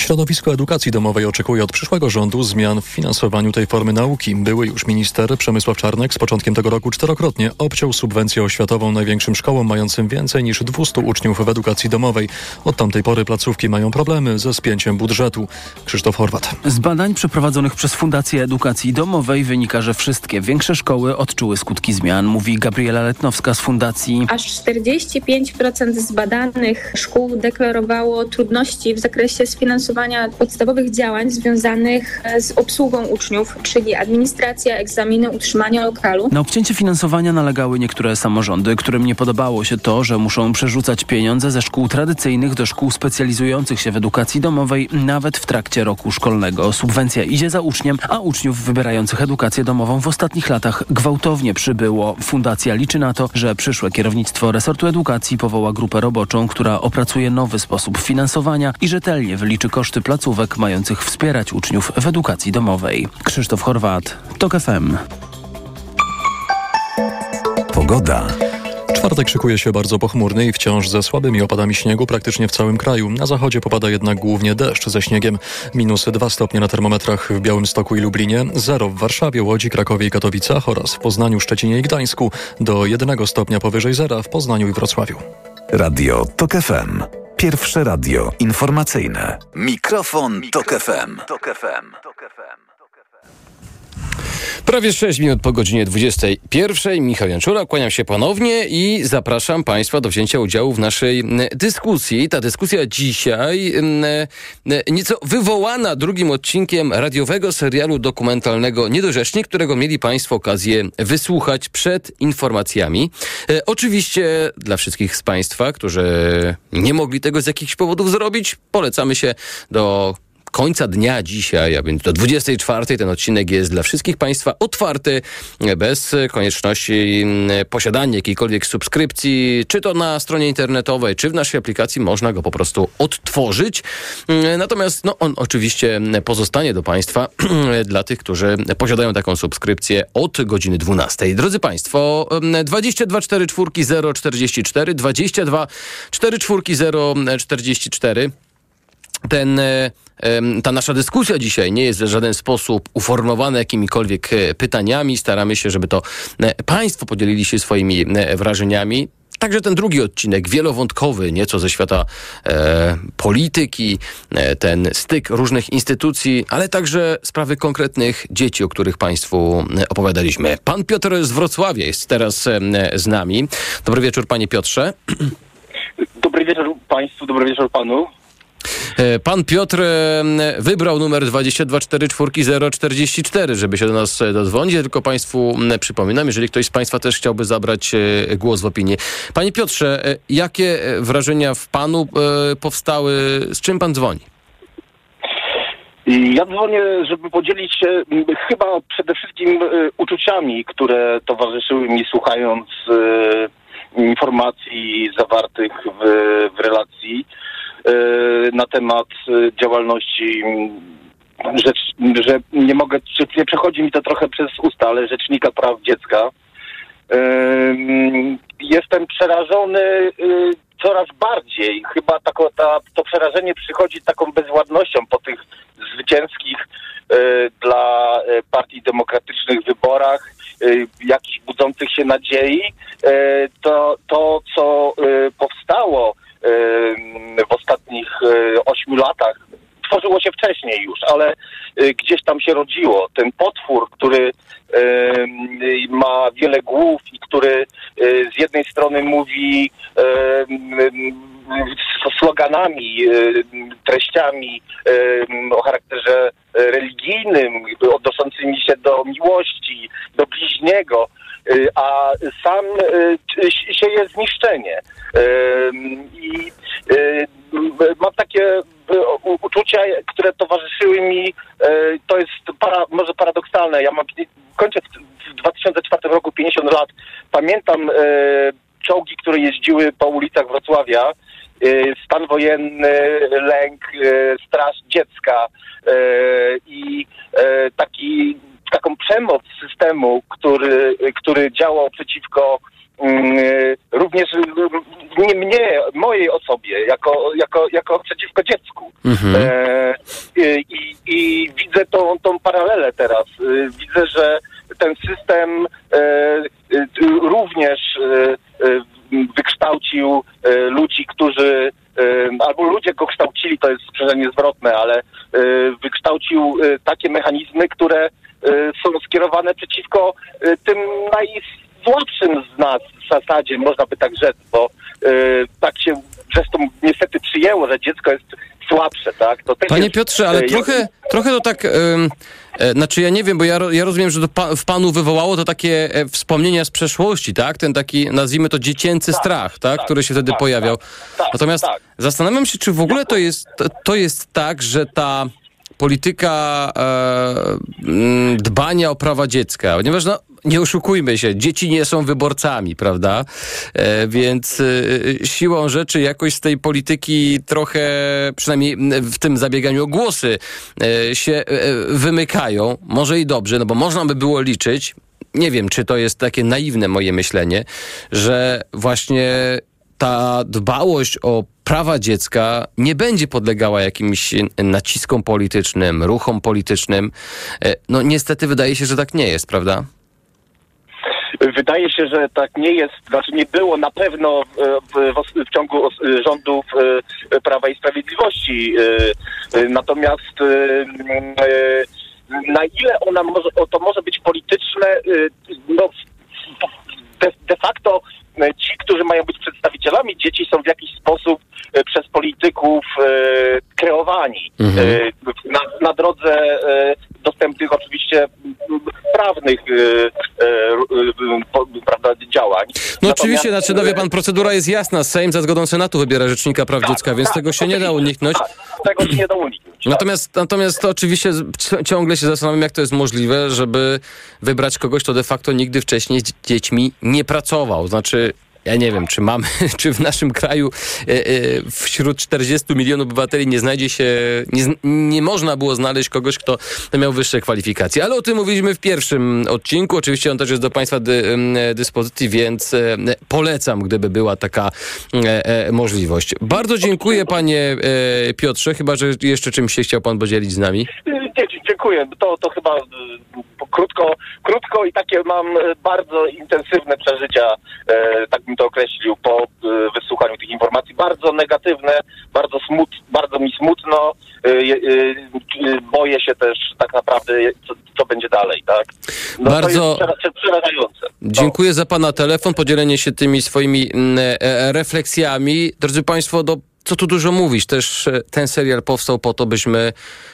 Środowisko edukacji domowej oczekuje od przyszłego rządu zmian w finansowaniu tej formy nauki. Były już minister Przemysław Czarnek z początkiem tego roku czterokrotnie obciął subwencję oświatową największym szkołom mającym więcej niż 200 uczniów w edukacji domowej. Od tamtej pory placówki mają problemy ze spięciem budżetu. Krzysztof Horwat. Z badań przeprowadzonych przez Fundację Edukacji Domowej wynika, że wszystkie większe szkoły odczuły skutki zmian, mówi Gabriela Letnowska z Fundacji. Aż 45% z badanych szkół deklarowało trudności w zakresie sfinansowania podstawowych działań związanych z obsługą uczniów, czyli administracja, egzaminy, utrzymanie lokalu. Na obcięcie finansowania nalegały niektóre samorządy, którym nie podobało się to, że muszą przerzucać pieniądze ze szkół tradycyjnych do szkół specjalizujących się w edukacji domowej nawet w trakcie roku szkolnego. Subwencja idzie za uczniem, a uczniów wybierających edukację domową w ostatnich latach gwałtownie przybyło. Fundacja liczy na to, że przyszłe kierownictwo resortu edukacji powoła grupę roboczą, która opracuje nowy sposób finansowania i rzetelnie wyliczy koszty placówek mających wspierać uczniów w edukacji domowej. Krzysztof Horwat, TOK FM. Pogoda. Czwartek szykuje się bardzo pochmurny i wciąż ze słabymi opadami śniegu praktycznie w całym kraju. Na zachodzie popada jednak głównie deszcz ze śniegiem. Minus 2 stopnie na termometrach w Białymstoku i Lublinie, 0 w Warszawie, Łodzi, Krakowie i Katowicach oraz w Poznaniu, Szczecinie i Gdańsku, do 1 stopnia powyżej zera w Poznaniu i Wrocławiu. Radio TOK FM. Pierwsze radio informacyjne. Mikrofon, Tok FM. Prawie 6 minut po godzinie 21. Michał Janczura, kłaniam się ponownie i zapraszam Państwa do wzięcia udziału w naszej dyskusji. Ta dyskusja dzisiaj nieco wywołana drugim odcinkiem radiowego serialu dokumentalnego Niedorzeczni, którego mieli Państwo okazję wysłuchać przed informacjami. E, oczywiście dla wszystkich z Państwa, którzy nie mogli tego z jakichś powodów zrobić, polecamy się do końca dnia dzisiaj, a więc do 24 ten odcinek jest dla wszystkich Państwa otwarty, bez konieczności mm, posiadania jakiejkolwiek subskrypcji, czy to na stronie internetowej, czy w naszej aplikacji, można go po prostu odtworzyć. Mm, Natomiast no, on oczywiście pozostanie do Państwa dla tych, którzy posiadają taką subskrypcję od godziny 12. Drodzy Państwo, 22 4 4 044, 22 4 4 044 ten, e, ta nasza dyskusja dzisiaj nie jest w żaden sposób uformowana jakimikolwiek e, pytaniami. Staramy się, żeby to e, Państwo podzielili się swoimi e, wrażeniami. Także ten drugi odcinek, wielowątkowy, nieco ze świata e, polityki, e, ten styk różnych instytucji, ale także sprawy konkretnych dzieci, o których Państwu opowiadaliśmy. Pan Piotr z Wrocławia jest teraz e, z nami. Dobry wieczór, Panie Piotrze. Dobry wieczór Państwu, dobry wieczór Panu. E, Pan Piotr wybrał numer 2244044, żeby się do nas e, dodzwonić. Tylko Państwu przypominam, jeżeli ktoś z Państwa też chciałby zabrać e, głos w opinii. Panie Piotrze, jakie wrażenia w Panu powstały? Z czym Pan dzwoni? Ja dzwonię, żeby podzielić się chyba przede wszystkim uczuciami, które towarzyszyły mi słuchając informacji zawartych w, w relacji na temat e, działalności rzecz, że nie mogę, nie przechodzi mi to trochę przez usta, ale Rzecznika Praw Dziecka. Ym, Jestem przerażony y, coraz bardziej. Chyba tako, ta, to przerażenie przychodzi taką bezładnością po tych zwycięskich y, dla y, partii demokratycznych wyborach, y, jakichś budzących się nadziei. Y, To, to co y, powstało y, w ostatnich y, ośmiu latach, tworzyło się wcześniej już, ale y, gdzieś tam się rodziło. Ten potwór, który ma wiele głów i który y, z jednej strony mówi sloganami, treściami o charakterze e, religijnym, odnoszącymi się do miłości, do bliźniego, a sam y, sieje zniszczenie. I y, m- mam takie y, uczucia, które towarzyszyły mi, y, to jest para, może paradoksalne. Ja mam, kończę w, w 2004 roku 50 lat. Pamiętam y, czołgi, które jeździły po ulicach Wrocławia, y, stan wojenny, lęk, y, straż dziecka y, i y, taki, taką przemoc systemu, który, który działał przeciwko mm, również nie mnie, mojej osobie, jako, jako, jako przeciwko dziecku. E, i, I widzę tą, tą paralelę teraz. E, Widzę, że ten system e, e, również e, e, wykształcił e, ludzi, którzy e, albo ludzie go kształcili, to jest sprzężenie zwrotne, ale e, wykształcił takie mechanizmy, które są skierowane przeciwko tym najsłabszym z nas w zasadzie, można by tak rzec, bo e, tak się zresztą niestety przyjęło, że dziecko jest słabsze, tak? To Panie jest, Piotrze, ale e, trochę, trochę to tak... e, Znaczy ja nie wiem, bo ja, ja rozumiem, że pa, w panu wywołało to takie e, wspomnienia z przeszłości, tak? Ten taki, nazwijmy to dziecięcy strach, tak? Który się wtedy pojawiał. Natomiast zastanawiam się, czy w ogóle to jest, to jest tak, że ta polityka e, mm, dbania o prawa dziecka, ponieważ no, nie oszukujmy się, dzieci nie są wyborcami, prawda? E, więc e, siłą rzeczy jakoś z tej polityki trochę, przynajmniej w tym zabieganiu o głosy, e, się e, wymykają. Może i dobrze, no bo można by było liczyć, nie wiem, czy to jest takie naiwne moje myślenie, że właśnie ta dbałość o prawa dziecka nie będzie podlegała jakimś naciskom politycznym, ruchom politycznym. E, No niestety wydaje się, że tak nie jest, prawda? Wydaje się, że tak nie jest, znaczy nie było na pewno w, w, w ciągu os- rządów e, Prawa i Sprawiedliwości. e, e, Natomiast e, e, na ile ona może, to może być polityczne, e, no de, de facto e, ci, którzy mają być przedstawicielami dzieci są w jakiś sposób e, przez polityków e, kreowani Mhm. e, na, na drodze e, dostępnych oczywiście prawnych e, e, e, prawda, działań. No Natomiast, oczywiście, znaczy, no wie e, pan, procedura jest jasna. Sejm za zgodą Senatu wybiera rzecznika praw dziecka, więc tego się nie da uniknąć. tego się nie da uniknąć. tak? Natomiast, natomiast to oczywiście ciągle się zastanawiam, jak to jest możliwe, żeby wybrać kogoś, kto de facto nigdy wcześniej z dzie- dziećmi nie pracował. Znaczy, ja nie wiem, czy mamy, czy w naszym kraju e, e, wśród 40 milionów obywateli nie znajdzie się, nie, nie można było znaleźć kogoś, kto miał wyższe kwalifikacje. Ale o tym mówiliśmy w pierwszym odcinku. Oczywiście on też jest do Państwa dy, dyspozycji, więc e, polecam, gdyby była taka możliwość. Bardzo dziękuję Panie Piotrze, chyba, że jeszcze czymś się chciał Pan podzielić z nami. Dziękuję. To, to chyba y, krótko, krótko i takie mam y, bardzo intensywne przeżycia, e, tak bym to określił, po y, wysłuchaniu tych informacji. Bardzo negatywne, bardzo, smut, bardzo mi smutno. Y, y, y, boję się też tak naprawdę, co, co będzie dalej, tak? No, Bardzo- To jest przera- przerażające. Dziękuję za Pana telefon, podzielenie się tymi swoimi mm, e, refleksjami. Drodzy Państwo, do, co tu dużo mówić, też e, ten serial powstał po to, byśmy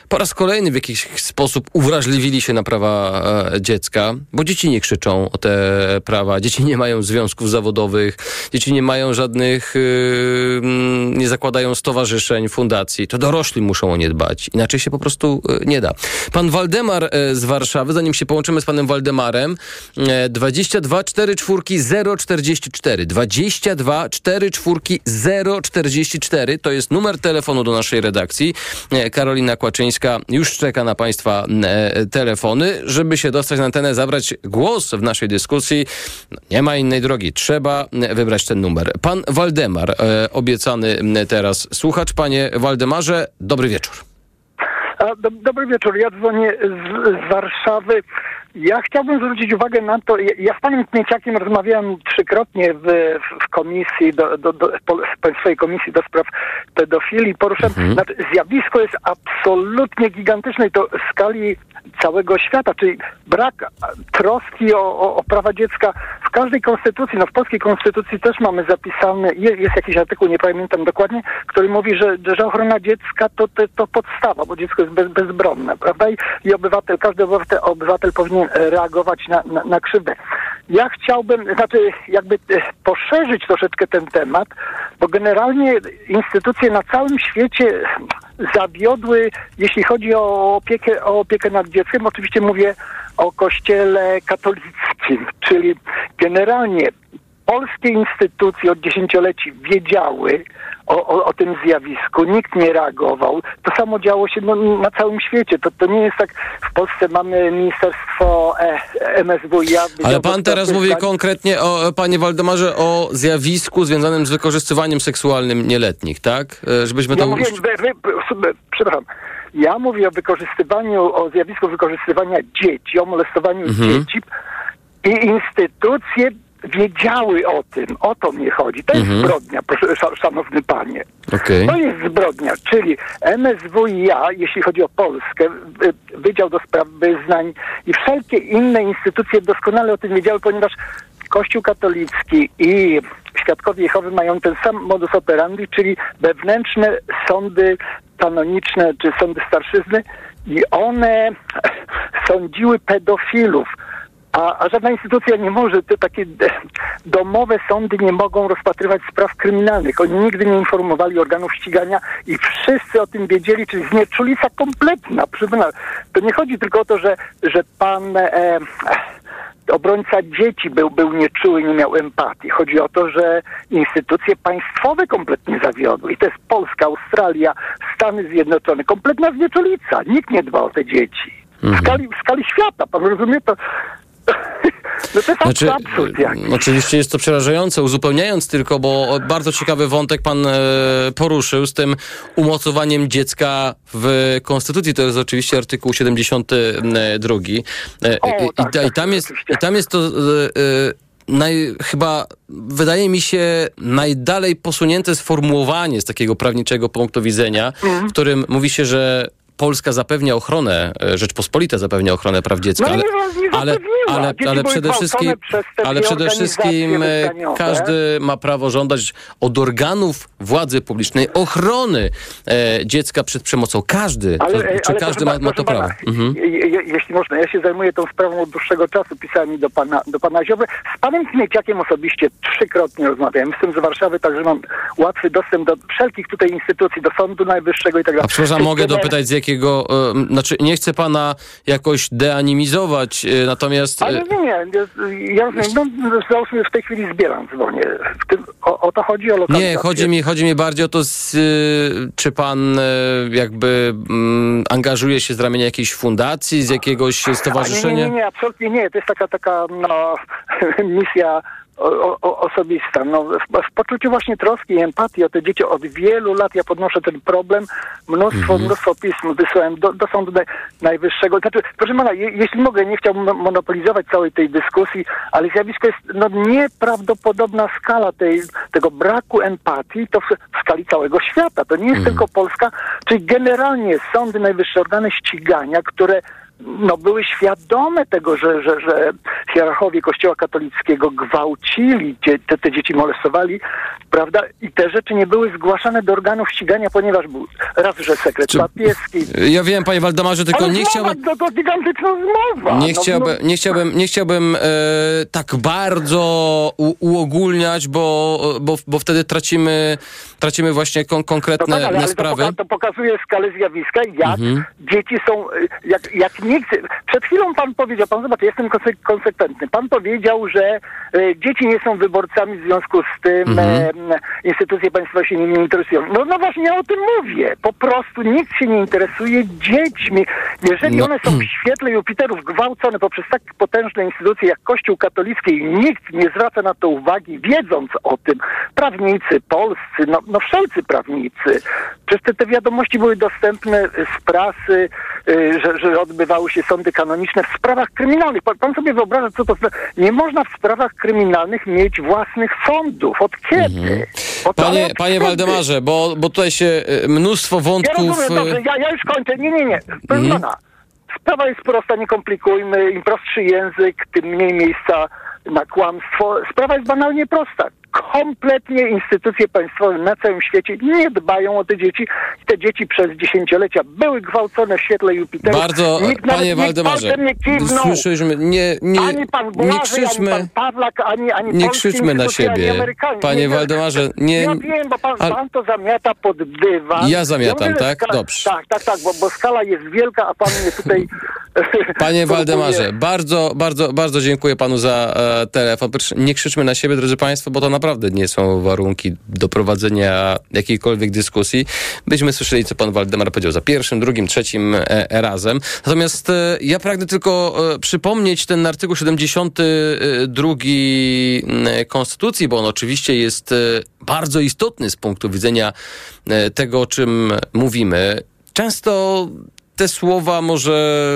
po raz kolejny w jakiś sposób uwrażliwili się na prawa e, dziecka, bo dzieci nie krzyczą o te prawa, dzieci nie mają związków zawodowych, dzieci nie mają żadnych, y, nie zakładają stowarzyszeń, fundacji. To dorośli muszą o nie dbać, inaczej się po prostu e, nie da. Pan Waldemar e, z Warszawy, zanim się połączymy z panem Waldemarem, e, 22 4 czwórki 044 22 4 czwórki 044 to jest numer telefonu do naszej redakcji. E, Karolina Kłaczyńska już czeka na państwa e, telefony, żeby się dostać na antenę, zabrać głos w naszej dyskusji. No, nie ma innej drogi, trzeba e, wybrać ten numer. Pan Waldemar, e, obiecany teraz słuchacz. Panie Waldemarze, dobry wieczór. Do, dobry wieczór, ja dzwonię z, z Warszawy. Ja chciałbym zwrócić uwagę na to, ja, ja z panem Kmieciakiem rozmawiałem trzykrotnie w, w, komisji, do, do, do, Państwowej Komisji do Spraw Pedofilii. Poruszam, znaczy, zjawisko jest absolutnie gigantyczne i to w skali całego świata, czyli brak troski o, o, o prawa dziecka w każdej konstytucji, no w polskiej konstytucji też mamy zapisane, jest, jest jakiś artykuł, nie pamiętam dokładnie, który mówi, że, że ochrona dziecka to, to, to podstawa, bo dziecko jest bez, bezbronne, prawda? I, I obywatel, każdy obywatel, obywatel powinien reagować na, na, na krzywdę. Ja chciałbym, znaczy jakby e, poszerzyć troszeczkę ten temat, bo generalnie instytucje na całym świecie zawiodły, jeśli chodzi o opiekę, o opiekę nad dzieckiem. Oczywiście mówię o kościele katolickim, czyli generalnie polskie instytucje od dziesięcioleci wiedziały o, o, o tym zjawisku, nikt nie reagował. To samo działo się no, na całym świecie. To, to nie jest tak, w Polsce mamy Ministerstwo e, MSWiA. Ale pan teraz mówi konkretnie, o, panie Waldemarze, o zjawisku związanym z wykorzystywaniem seksualnym nieletnich, tak? E, Żebyśmy Ja to... mówię, wy, wy, wy, przepraszam. Ja mówię o wykorzystywaniu, o zjawisku wykorzystywania dzieci, o molestowaniu Mhm. dzieci i instytucje wiedziały o tym. O to mnie chodzi. To jest Mhm. zbrodnia, proszę, sza- szanowny panie. Okej. To jest zbrodnia, czyli MSWiA, jeśli chodzi o Polskę, wy- Wydział do Spraw Wyznań i wszelkie inne instytucje doskonale o tym wiedziały, ponieważ Kościół katolicki i Świadkowie Jehowy mają ten sam modus operandi, czyli wewnętrzne sądy kanoniczne czy sądy starszyzny i one sądziły pedofilów. A, a żadna instytucja nie może, te takie de- domowe sądy nie mogą rozpatrywać spraw kryminalnych. Oni nigdy nie informowali organów ścigania i wszyscy o tym wiedzieli, czyli znieczulica kompletna. Przypominam, to nie chodzi tylko o to, że, że pan e, obrońca dzieci był, był nieczuły, nie miał empatii. Chodzi o to, że instytucje państwowe kompletnie zawiodły. I to jest Polska, Australia, Stany Zjednoczone. Kompletna znieczulica. Nikt nie dba o te dzieci. W skali, w skali świata, pan rozumie to? No to jest Znaczy, absurd jakiś. e, oczywiście jest to przerażające, uzupełniając tylko, bo bardzo ciekawy wątek pan e, poruszył z tym umocowaniem dziecka w Konstytucji. To jest oczywiście artykuł 72. E, O, i, tak, i, ta- I tam jest, i tam jest to... E, Naj, chyba wydaje mi się najdalej posunięte sformułowanie z takiego prawniczego punktu widzenia, Mhm. w którym mówi się, że Polska zapewnia ochronę, e, Rzeczpospolita zapewnia ochronę praw dziecka, No ale, ale, ale, ale przede wszystkim, ale przede wszystkim e, każdy ma prawo żądać od organów władzy publicznej ochrony e, dziecka przed przemocą. Każdy, Ale, to, czy każdy ma, ma to prawo. Mhm. je- je- Jeśli można, ja się zajmuję tą sprawą od dłuższego czasu, pisałem mi do pana, do pana Ziobry. Z panem Kmieciakiem osobiście trzykrotnie rozmawiałem. Jestem z Warszawy, także mam łatwy dostęp do wszelkich tutaj instytucji, do Sądu Najwyższego i tak dalej. A przepraszam, mogę dopytać z jakiego, e, znaczy nie chcę pana jakoś deanimizować, e, natomiast... e, Ale nie, nie, ja rozumiem, no, załóżmy w tej chwili zbieram dzwonię. W tym, o, o to chodzi, o lokalizację. Nie, chodzi mi, chodzi mi bardziej o to, z, y, czy pan y, jakby mm, angażuje się z ramienia jakiejś fundacji, z jakiegoś A stowarzyszenia? nie, nie, nie, absolutnie nie. To jest taka, taka no, misja o, o, osobista. No, w, w poczuciu właśnie troski i empatii o te dzieci od wielu lat ja podnoszę ten problem. Mnóstwo, Mhm. mnóstwo pism wysłałem do, do Sądu Naj- Najwyższego. Znaczy, proszę pana, je, jeśli mogę, nie chciałbym monopolizować całej tej dyskusji, ale zjawisko jest no, nieprawdopodobna skala tej, tego braku empatii to w, w skali całego świata. To nie jest tylko Polska, czyli generalnie sądy najwyższe, organy ścigania, które no, były świadome tego, że, że, że hierarchowie Kościoła katolickiego gwałcili, te, te dzieci molestowali, prawda? I te rzeczy nie były zgłaszane do organów ścigania, ponieważ był raz, że sekret papieski. Ja wiem, panie Waldemarze, tylko Ale nie chciałbym... To, to gigantyczna zmowa. Nie No, chciałbym, no, nie chciałbym, nie chciałbym e, tak bardzo u, uogólniać, bo, bo, bo wtedy tracimy, tracimy właśnie kon, No konkretne tak, ale, ale to, sprawy. poka- to pokazuje skalę zjawiska, jak Mhm. dzieci są, y, jak, jak nikt... Przed chwilą pan powiedział, pan zobacz, jestem konse- konsekwentny. Pan powiedział, że y, dzieci nie są wyborcami, w związku z tym Mhm. e, instytucje państwowe się nimi nie interesują. No, no właśnie, ja o tym mówię. Po prostu nikt się nie interesuje dziećmi. Jeżeli No. one są w świetle Jupiterów gwałcone poprzez tak potężne instytucje jak Kościół katolicki i nikt nie zwraca na to uwagi, wiedząc o tym, prawnicy polscy, no, no wszelcy prawnicy, przecież te, te wiadomości były dostępne z prasy, y, że, że odbywały się sądy kanoniczne w sprawach kryminalnych. Pan, pan sobie wyobraża, co to znaczy? Nie można w sprawach kryminalnych mieć własnych sądów. Od kiedy? Od, ale Panie, od panie kiedy? Waldemarze, bo, bo tutaj się e, mnóstwo Ja wątków... rozumiem, dobrze, e, ja, ja już kończę. Nie, nie, nie. Proszę Mhm. sprawa jest prosta, nie komplikujmy. Im prostszy język, tym mniej miejsca na kłamstwo. Sprawa jest banalnie prosta. Kompletnie instytucje państwowe na całym świecie nie dbają o te dzieci. Te dzieci przez dziesięciolecia były gwałcone w świetle Jupitera. Bardzo, Nikt nawet panie nie Waldemarze, nie słyszeliśmy, nie, nie, ani pan nie krzyczmy, ani pan Pawlak, ani, ani nie krzyczmy na siebie. Panie Nie. Waldemarze, nie- Ja wiem, bo pan, pan to zamiata pod dywan. Ja zamiatam, że tak? Dobrze. Tak, tak, tak, bo, bo skala jest wielka, a pan mnie tutaj... Panie Waldemarze, bardzo, bardzo, bardzo dziękuję panu za e, telefon. Nie krzyczmy na siebie, drodzy państwo, bo to naprawdę nie są warunki do prowadzenia jakiejkolwiek dyskusji. Byśmy słyszeli, co pan Waldemar powiedział za pierwszym, drugim, trzecim e, razem. Natomiast e, ja pragnę tylko e, przypomnieć ten artykuł 72 m, Konstytucji, bo on oczywiście jest e, bardzo istotny z punktu widzenia e, tego, o czym mówimy. Często te słowa może,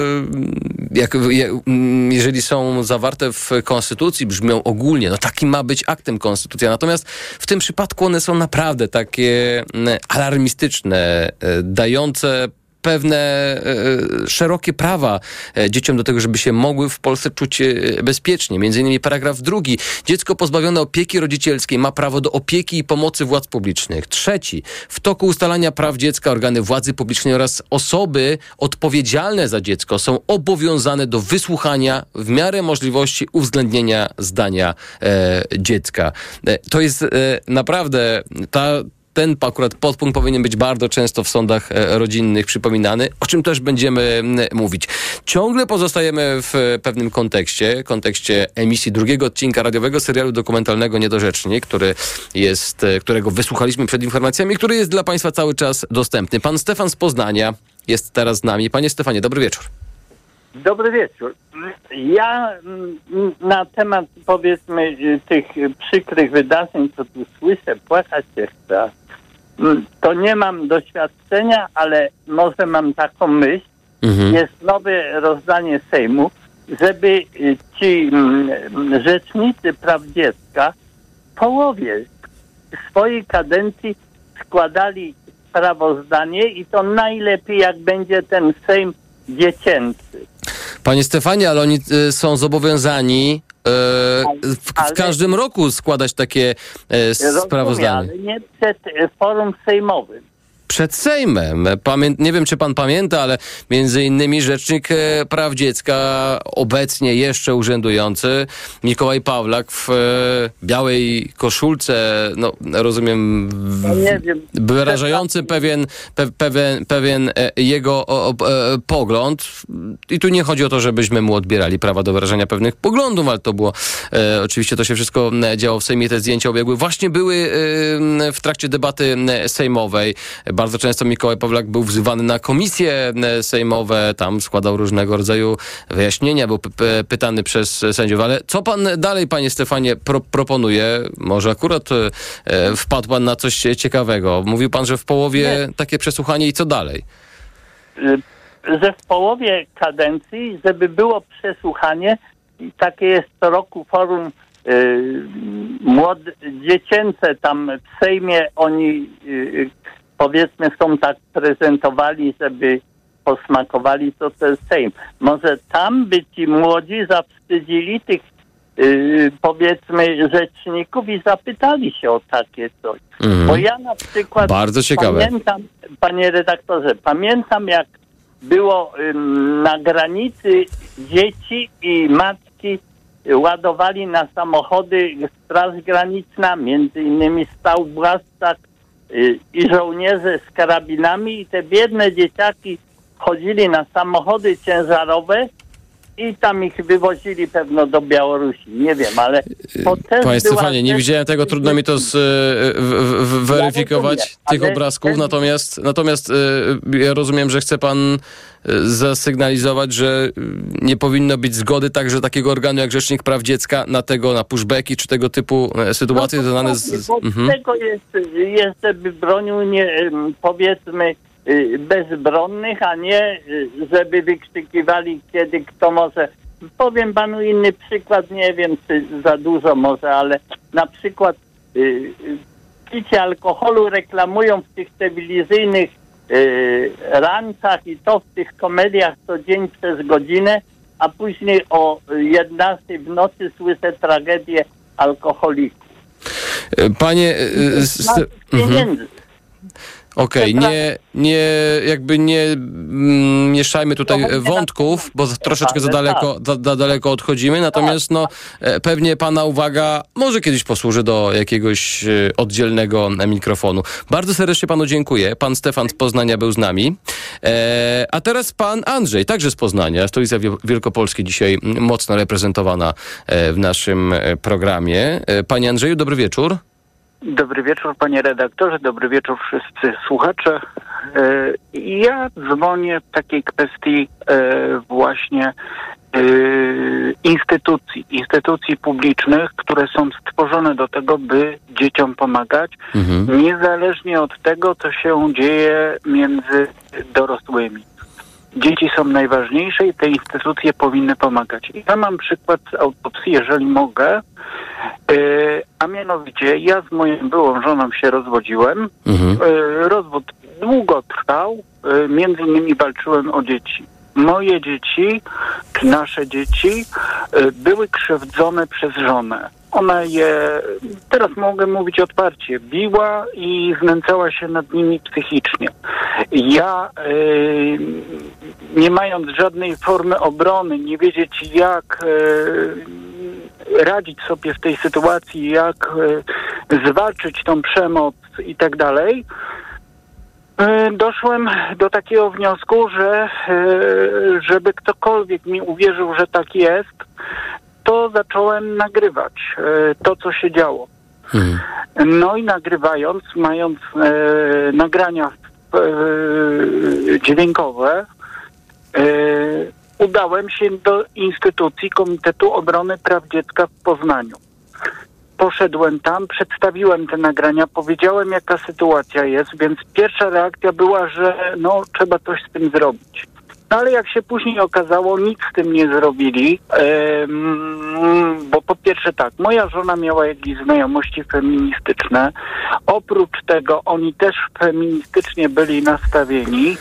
jak, mm, jeżeli są zawarte w Konstytucji, brzmią ogólnie, no taki ma być aktem Konstytucja. Natomiast w tym przypadku one są naprawdę takie mm, alarmistyczne, e, dające pewne e, szerokie prawa e, dzieciom do tego, żeby się mogły w Polsce czuć e, bezpiecznie. Między innymi paragraf drugi. Dziecko pozbawione opieki rodzicielskiej ma prawo do opieki i pomocy władz publicznych. Trzeci. W toku ustalania praw dziecka organy władzy publicznej oraz osoby odpowiedzialne za dziecko są obowiązane do wysłuchania w miarę możliwości uwzględnienia zdania e, dziecka. E, to jest e, naprawdę ta ten akurat podpunkt powinien być bardzo często w sądach e, rodzinnych przypominany, o czym też będziemy mówić. Ciągle pozostajemy w pewnym kontekście, kontekście emisji drugiego odcinka radiowego serialu dokumentalnego Niedorzecznie, który jest, e, którego wysłuchaliśmy przed informacjami, który jest dla Państwa cały czas dostępny. Pan Stefan z Poznania jest teraz z nami. Panie Stefanie, dobry wieczór. Dobry wieczór. Ja na temat powiedzmy tych przykrych wydarzeń, co tu słyszę, płakać się chcę. To nie mam doświadczenia, ale może mam taką myśl. Mhm. Jest nowe rozdanie Sejmu, żeby y, ci mm, rzecznicy praw dziecka w połowie swojej kadencji składali sprawozdanie i to najlepiej jak będzie ten Sejm dziecięcy. Panie Stefanie, ale oni y, są zobowiązani w, w każdym roku składać takie y, sprawozdanie. Ale nie przed e, forum sejmowym. Przed Sejmem. Pamię nie wiem, czy pan pamięta, ale między innymi Rzecznik e, Praw Dziecka, obecnie jeszcze urzędujący, Mikołaj Pawlak w e, białej koszulce, no rozumiem, w, No wyrażający pewien, pe, pewien, pewien e, jego o, o, pogląd. I tu nie chodzi o to, żebyśmy mu odbierali prawa do wyrażania pewnych poglądów, ale to było, e, oczywiście to się wszystko działo w Sejmie, te zdjęcia obiegły. Właśnie były e, w trakcie debaty sejmowej. Bardzo często Mikołaj Pawlak był wzywany na komisje e, sejmowe, tam składał różnego rodzaju wyjaśnienia, był pytany przez sędziów. Ale co pan dalej, panie Stefanie, pro- proponuje? Może akurat e, wpadł pan na coś ciekawego. Mówił pan, że w połowie takie przesłuchanie i co dalej? Y, że w połowie kadencji, żeby było przesłuchanie, takie jest co roku forum y, młod, dziecięce tam w Sejmie, oni y, powiedzmy są tak prezentowali, żeby posmakowali to ten Sejm. Może tam by ci młodzi zawstydzili tych y, powiedzmy rzeczników i zapytali się o takie coś. Mhm. Bo ja na przykład Bardzo ciekawe. pamiętam, panie redaktorze, pamiętam jak było ym, na granicy dzieci i matki ładowali na samochody Straż Graniczna, między innymi stał Błaszczak i żołnierze z karabinami i te biedne dzieciaki chodzili na samochody ciężarowe i tam ich wywozili pewno do Białorusi. Nie wiem, ale to też Panie Stefanie, nie widziałem tego, trudno mi to z, e, w, w, weryfikować, rozumiem, tych obrazków, ten- natomiast, natomiast e, ja rozumiem, że chce pan e, zasygnalizować, że nie powinno być zgody także takiego organu jak Rzecznik Praw Dziecka na tego, na pushbacki czy tego typu sytuacje związane z... Bo Mhm. tego jest, żeby bronił nie, powiedzmy bezbronnych, a nie y, żeby wykrzykiwali, kiedy kto może. Powiem panu inny przykład, nie wiem czy za dużo może, ale na przykład y, y, picie alkoholu reklamują w tych telewizyjnych y, rancach i to w tych komediach co dzień przez godzinę, a później o 11 w nocy słyszę tragedię alkoholików. Panie... Dla mhm. Okej, nie, nie, jakby nie mm, mieszajmy tutaj e, wątków, bo troszeczkę za daleko, za, za daleko odchodzimy, natomiast no, e, pewnie pana uwaga może kiedyś posłuży do jakiegoś e, oddzielnego mikrofonu. Bardzo serdecznie panu dziękuję. Pan Stefan z Poznania był z nami. E, a teraz pan Andrzej, także z Poznania, stolica Wiel- Wielkopolski dzisiaj mm, mocno reprezentowana e, w naszym programie. Panie Andrzeju, dobry wieczór. Dobry wieczór, panie redaktorze, dobry wieczór wszyscy słuchacze. E, Ja dzwonię w takiej kwestii e, właśnie e, instytucji, instytucji publicznych, które są stworzone do tego, by dzieciom pomagać, niezależnie od tego, co się dzieje między dorosłymi. Dzieci są najważniejsze i te instytucje powinny pomagać. Ja mam przykład z autopsji, jeżeli mogę, e, a mianowicie ja z moją byłą żoną się rozwodziłem. E, Rozwód długo trwał, e, między innymi walczyłem o dzieci. Moje dzieci, czy nasze dzieci, były krzywdzone przez żonę. Ona je, teraz mogę mówić otwarcie, biła i znęcała się nad nimi psychicznie. Ja, e, nie mając żadnej formy obrony, nie wiedzieć jak e, radzić sobie w tej sytuacji, jak e, zwalczyć tą przemoc i tak dalej, doszłem do takiego wniosku, że żeby ktokolwiek mi uwierzył, że tak jest, to zacząłem nagrywać e, to, co się działo. No i nagrywając, mając e, nagrania e, dźwiękowe, e, udałem się do instytucji Komitetu Obrony Praw Dziecka w Poznaniu. Poszedłem tam, przedstawiłem te nagrania, powiedziałem jaka sytuacja jest, więc pierwsza reakcja była, że no trzeba coś z tym zrobić. No ale jak się później okazało, nic z tym nie zrobili, bo po pierwsze tak, moja żona miała jakieś znajomości feministyczne. Oprócz tego oni też feministycznie byli nastawieni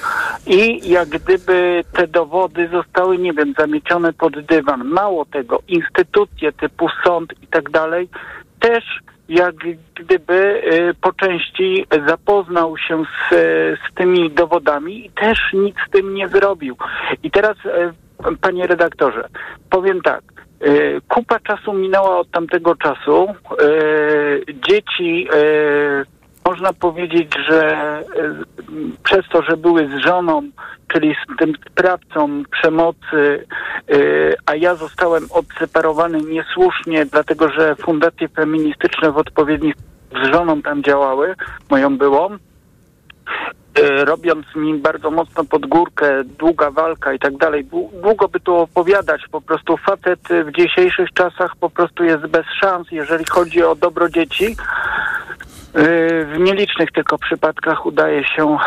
i jak gdyby te dowody zostały, nie wiem, zamiecione pod dywan. Mało tego, instytucje typu sąd i tak dalej też jak gdyby y, po części zapoznał się z, z tymi dowodami i też nic z tym nie zrobił. I teraz, y, panie redaktorze, powiem tak. Kupa czasu minęła od tamtego czasu. Dzieci, można powiedzieć, że y, przez to, że były z żoną, czyli z tym sprawcą przemocy, y, a ja zostałem odseparowany niesłusznie, dlatego że fundacje feministyczne w odpowiednich z żoną tam działały, moją byłą, y, robiąc mi bardzo mocno pod górkę, długa walka i tak dalej. Dłu- Długo by tu opowiadać, po prostu facet w dzisiejszych czasach po prostu jest bez szans, jeżeli chodzi o dobro dzieci. Y, W nielicznych tylko przypadkach udaje się.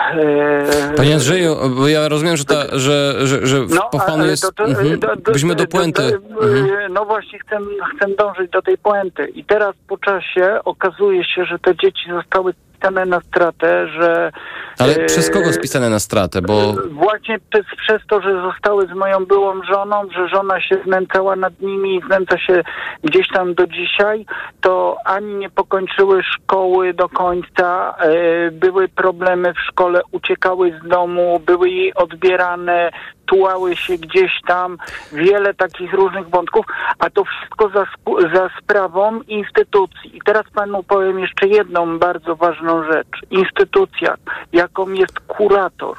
y, Panie Andrzeju, bo ja rozumiem, że, ta, że, że, że no, po panu e, jest... mhm. do- do- Byśmy do do- puenty. do- Mhm. No właśnie chcę, chcę dążyć do tej puenty. I teraz po czasie okazuje się, że te dzieci zostały spisane na stratę, że... Ale e, przez kogo spisane na stratę? Bo Właśnie przez, przez to, że zostały z moją byłą żoną, że żona się znęcała nad nimi i znęca się gdzieś tam do dzisiaj, to ani nie pokończyły szkoły do końca, e, były problemy w szkole, uciekały z domu, były jej odbierane, tułały się gdzieś tam, wiele takich różnych wątków, a to wszystko za, za sprawą instytucji. I teraz panu powiem jeszcze jedną bardzo ważną rzecz. Instytucja, jaką jest kurator.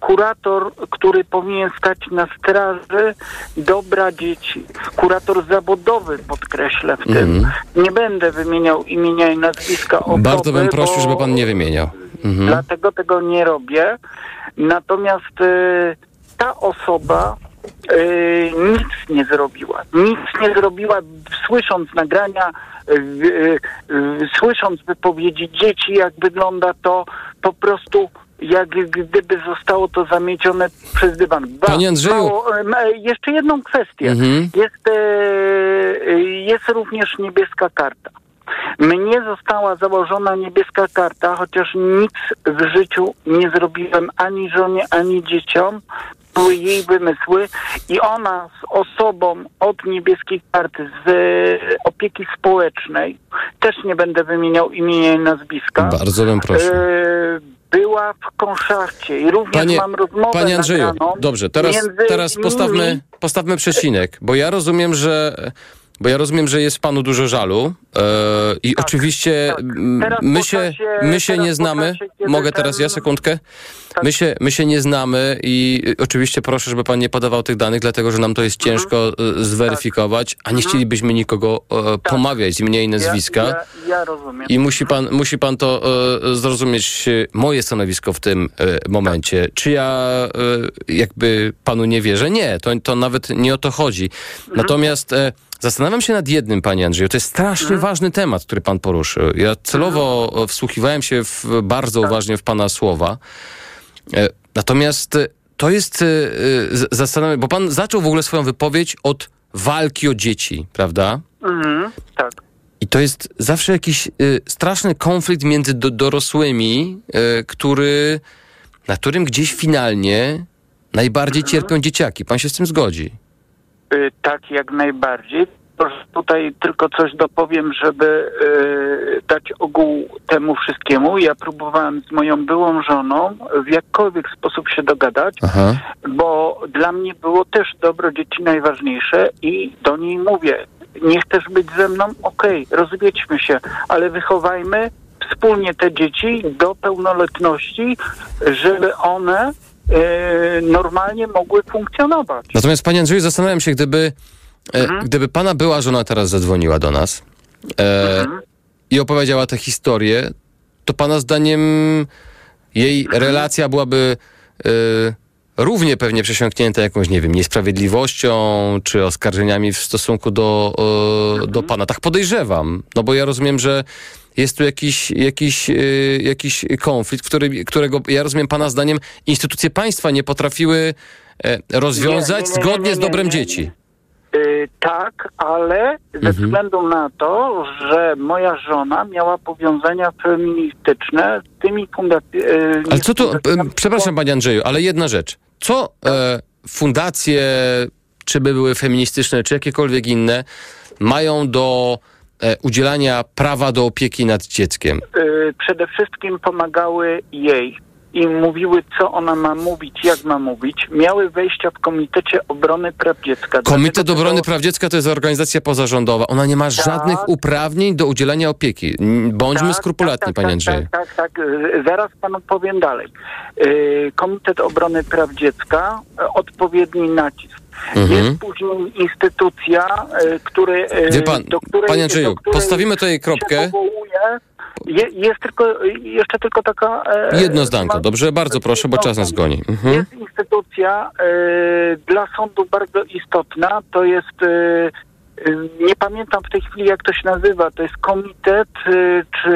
Kurator, który powinien stać na straży dobra dzieci. Kurator zawodowy, podkreślę w tym. Mhm. Nie będę wymieniał imienia i nazwiska osoby, bardzo bym prosił, żeby pan nie wymieniał. Mhm. Dlatego tego nie robię. Natomiast y, ta osoba y, nic nie zrobiła. Nic nie zrobiła, słysząc nagrania, y, y, y, słysząc wypowiedzi dzieci, jak wygląda to, po prostu jak gdyby zostało to zamiecione przez dywan. Ba- Panie Andrzeju. mało- e, jeszcze jedną kwestię. Mhm. Jest, e, jest również niebieska karta. Mnie została założona niebieska karta, chociaż nic w życiu nie zrobiłem ani żonie, ani dzieciom. Były jej wymysły i ona z osobą od niebieskiej karty, z e, opieki społecznej, też nie będę wymieniał imienia i nazwiska. Bardzo bym prosił. e, była w konszachcie i również Panie, mam rozmowę panie Andrzeju, nagraną dobrze, teraz, teraz postawmy, postawmy przecinek, bo ja rozumiem, że bo ja rozumiem, że jest panu dużo żalu e, i oczywiście m, Teraz my się, my się nie znamy. kiedy Mogę teraz ja sekundkę? My, się, my się nie znamy i y, oczywiście proszę, żeby pan nie podawał tych danych, dlatego że nam to jest Mhm. ciężko y, zweryfikować, a nie chcielibyśmy nikogo e, pomawiać z imienia i nazwiska. Ja, ja, ja rozumiem. I musi pan, musi pan to e, zrozumieć, e, moje stanowisko w tym e, momencie. Czy ja jakby panu nie wierzę? Nie, to, to nawet nie o to chodzi. Natomiast e, zastanawiam się nad jednym, panie Andrzeju. To jest strasznie ważny temat, który pan poruszył. Ja celowo e, wsłuchiwałem się w, bardzo uważnie w pana słowa. E, Natomiast e, to jest, zastanawiam, bo pan zaczął w ogóle swoją wypowiedź od walki o dzieci, prawda? Mhm, tak. I to jest zawsze jakiś y, straszny konflikt między do, dorosłymi, y, który, na którym gdzieś finalnie najbardziej cierpią dzieciaki. Pan się z tym zgodzi. Y, tak, jak najbardziej. Proszę, Tutaj tylko coś dopowiem, żeby y, dać ogół temu wszystkiemu. Ja próbowałem z moją byłą żoną w jakkolwiek sposób się dogadać, Aha. bo dla mnie było też dobro dzieci najważniejsze i do niej mówię, nie chcesz być ze mną? Okej, rozwiedźmy się, ale wychowajmy wspólnie te dzieci do pełnoletności, żeby one normalnie mogły funkcjonować. Natomiast, panie Andrzeju, zastanawiam się, gdyby, e, Mhm. gdyby pana była żona teraz zadzwoniła do nas e, Mhm. i opowiedziała tę historię, to pana zdaniem jej Mhm. relacja byłaby e, równie pewnie przesiąknięta jakąś, nie wiem, niesprawiedliwością czy oskarżeniami w stosunku do, e, Mhm. do pana. Tak podejrzewam, no bo ja rozumiem, że jest tu jakiś, jakiś, e, jakiś konflikt, który, którego ja rozumiem pana zdaniem instytucje państwa nie potrafiły e, rozwiązać Nie, nie, nie, nie, zgodnie z dobrem dzieci. Y, tak, ale ze Mhm. względu na to, że moja żona miała powiązania feministyczne z tymi fundacjami. Ale co tu, e, przepraszam panie Andrzeju, ale jedna rzecz. Co e, fundacje, czy by były feministyczne, czy jakiekolwiek inne, mają do udzielania prawa do opieki nad dzieckiem? y, przede wszystkim pomagały jej i mówiły, co ona ma mówić, jak ma mówić. Miały wejścia w Komitecie Obrony Praw Dziecka. Komitet Dlatego Obrony Praw Dziecka to jest organizacja pozarządowa. Ona nie ma Tak. żadnych uprawnień do udzielania opieki. Bądźmy Tak, skrupulatni, tak, panie tak, Andrzeju. Tak, tak, tak. Y, Zaraz panu powiem dalej. Komitet Obrony Praw Dziecka, odpowiedni nacisk. Mhm. Jest później instytucja, y, który, y, Wie pan, do której, panie Andrzeju, postawimy tutaj kropkę. Je, jest tylko, jeszcze tylko taka... e, Jedno zdanko, dobrze? Bardzo proszę, bo czas nas goni. Mhm. Jest instytucja e, dla sądu bardzo istotna, to jest, e, e, nie pamiętam w tej chwili jak to się nazywa, to jest komitet e, czy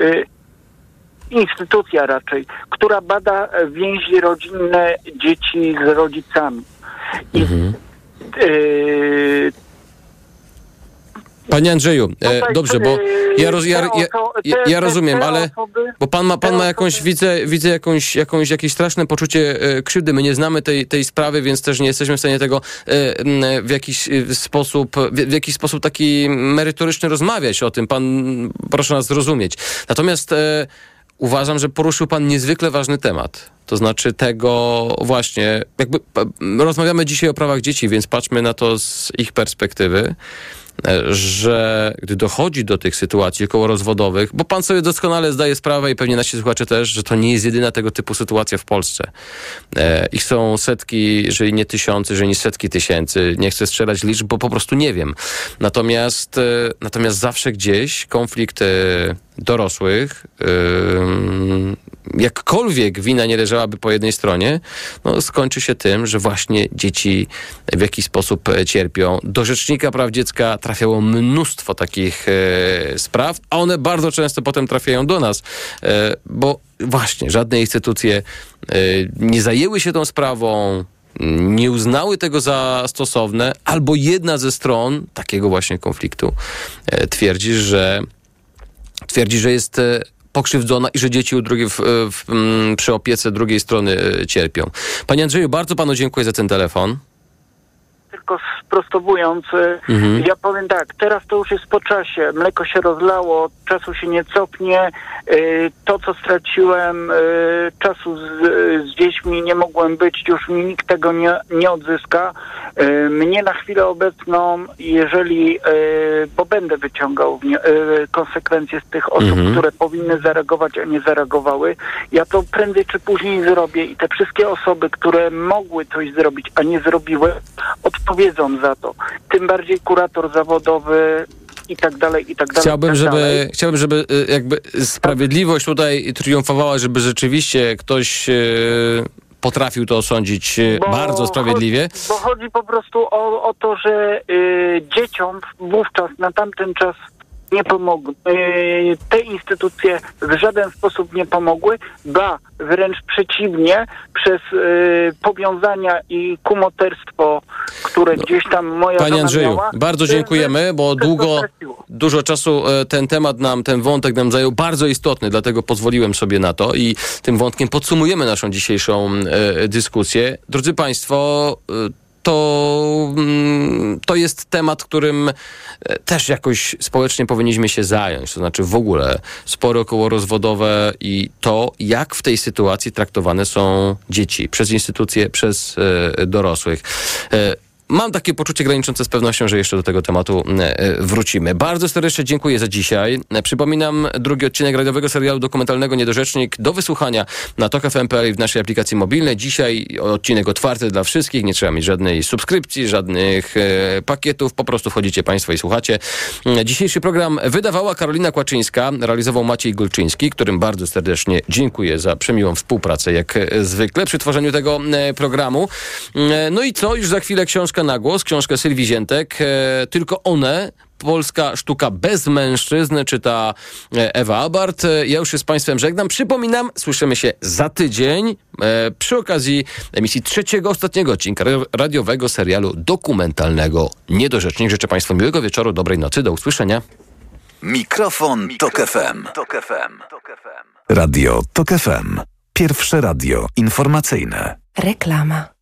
e, instytucja raczej, która bada e, więzi rodzinne dzieci z rodzicami. I, Mhm. e, Panie Andrzeju, e, Tutaj, dobrze, bo ja, roz, ja, ja, ja, rozumiem, ale bo pan ma, pan ma jakąś, widzę, widzę jakąś, jakąś, jakieś straszne poczucie e, krzywdy. My nie znamy tej, tej sprawy, więc też nie jesteśmy w stanie tego e, w jakiś e, sposób, w, w jakiś sposób taki merytoryczny rozmawiać o tym. Pan, proszę nas zrozumieć. Natomiast e, uważam, że poruszył pan niezwykle ważny temat. To znaczy tego właśnie, jakby rozmawiamy dzisiaj o prawach dzieci, więc patrzmy na to z ich perspektywy że gdy dochodzi do tych sytuacji kołorozwodowych, bo pan sobie doskonale zdaje sprawę i pewnie nasi słuchacze też, że to nie jest jedyna tego typu sytuacja w Polsce. E, ich są setki, jeżeli nie tysiące, jeżeli nie setki tysięcy. Nie chcę strzelać liczb, bo po prostu nie wiem. Natomiast, e, natomiast zawsze gdzieś konflikt e, dorosłych, jakkolwiek wina nie leżałaby po jednej stronie, no, skończy się tym, że właśnie dzieci w jakiś sposób e, cierpią. Do Rzecznika Praw Dziecka trafiało mnóstwo takich e, spraw, a one bardzo często potem trafiają do nas, e, bo właśnie żadne instytucje e, nie zajęły się tą sprawą, nie uznały tego za stosowne, albo jedna ze stron takiego właśnie konfliktu e, twierdzi, że twierdzi, że jest e, pokrzywdzona i że dzieci u drugiej, w, w, m, przy opiece drugiej strony e, cierpią. Panie Andrzeju, bardzo panu dziękuję za ten telefon. Tylko sprostowując, e, Mhm. ja powiem tak, teraz to już jest po czasie, mleko się rozlało, czasu się nie cofnie, e, to co straciłem, e, czasu z, z dziećmi nie mogłem być, już mi nikt tego nie, nie odzyska. Mnie na chwilę obecną, jeżeli, bo będę wyciągał konsekwencje z tych osób, Mhm. które powinny zareagować, a nie zareagowały, ja to prędzej czy później zrobię i te wszystkie osoby, które mogły coś zrobić, a nie zrobiły, odpowiedzą za to. Tym bardziej kurator zawodowy i tak dalej, i tak dalej. Chciałbym, tak dalej. żeby, chciałbym, żeby e, jakby sprawiedliwość tutaj triumfowała, żeby rzeczywiście ktoś e, potrafił to osądzić e, Bo bardzo sprawiedliwie. Chodzi, bo chodzi po prostu o, o to, że y, dzieciom wówczas, na tamten czas nie pomogły. Y, te instytucje w żaden sposób nie pomogły, ba, wręcz przeciwnie, przez y, powiązania i kumoterstwo, które gdzieś tam moja No, Panie Andrzeju, miała, bardzo y, dziękujemy, bo długo, dużo czasu ten temat nam, ten wątek nam zajął bardzo istotny, dlatego pozwoliłem sobie na to i tym wątkiem podsumujemy naszą dzisiejszą dyskusję. Drodzy Państwo, to, mm, to jest temat, którym e, też jakoś społecznie powinniśmy się zająć. To znaczy w ogóle spory okołorozwodowe i to, jak w tej sytuacji traktowane są dzieci przez instytucje, przez e, dorosłych. Mam takie poczucie graniczące z pewnością, że jeszcze do tego tematu e, e, wrócimy. Bardzo serdecznie dziękuję za dzisiaj. E, Przypominam drugi odcinek radiowego serialu dokumentalnego Niedorzecznik do wysłuchania na TOK FM.pl i w naszej aplikacji mobilnej. Dzisiaj odcinek otwarty dla wszystkich. Nie trzeba mieć żadnej subskrypcji, żadnych pakietów. Po prostu wchodzicie Państwo i słuchacie. Dzisiejszy program wydawała Karolina Kłaczyńska, realizował Maciej Gulczyński, którym bardzo serdecznie dziękuję za przemiłą współpracę, jak zwykle przy tworzeniu tego programu. No i co? Już za chwilę książka na głos, książkę Sylwii Ziętek. E, Tylko one polska sztuka bez mężczyzn, czyta e, Ewa Abart. E, Ja już się z Państwem żegnam. Przypominam, słyszymy się za tydzień e, przy okazji emisji trzeciego, ostatniego odcinka ra- radiowego serialu dokumentalnego Niedorzecznik. Życzę Państwu miłego wieczoru, dobrej nocy, do usłyszenia. Mikrofon, Tok FM. Radio Tok FM. Pierwsze radio informacyjne. Reklama.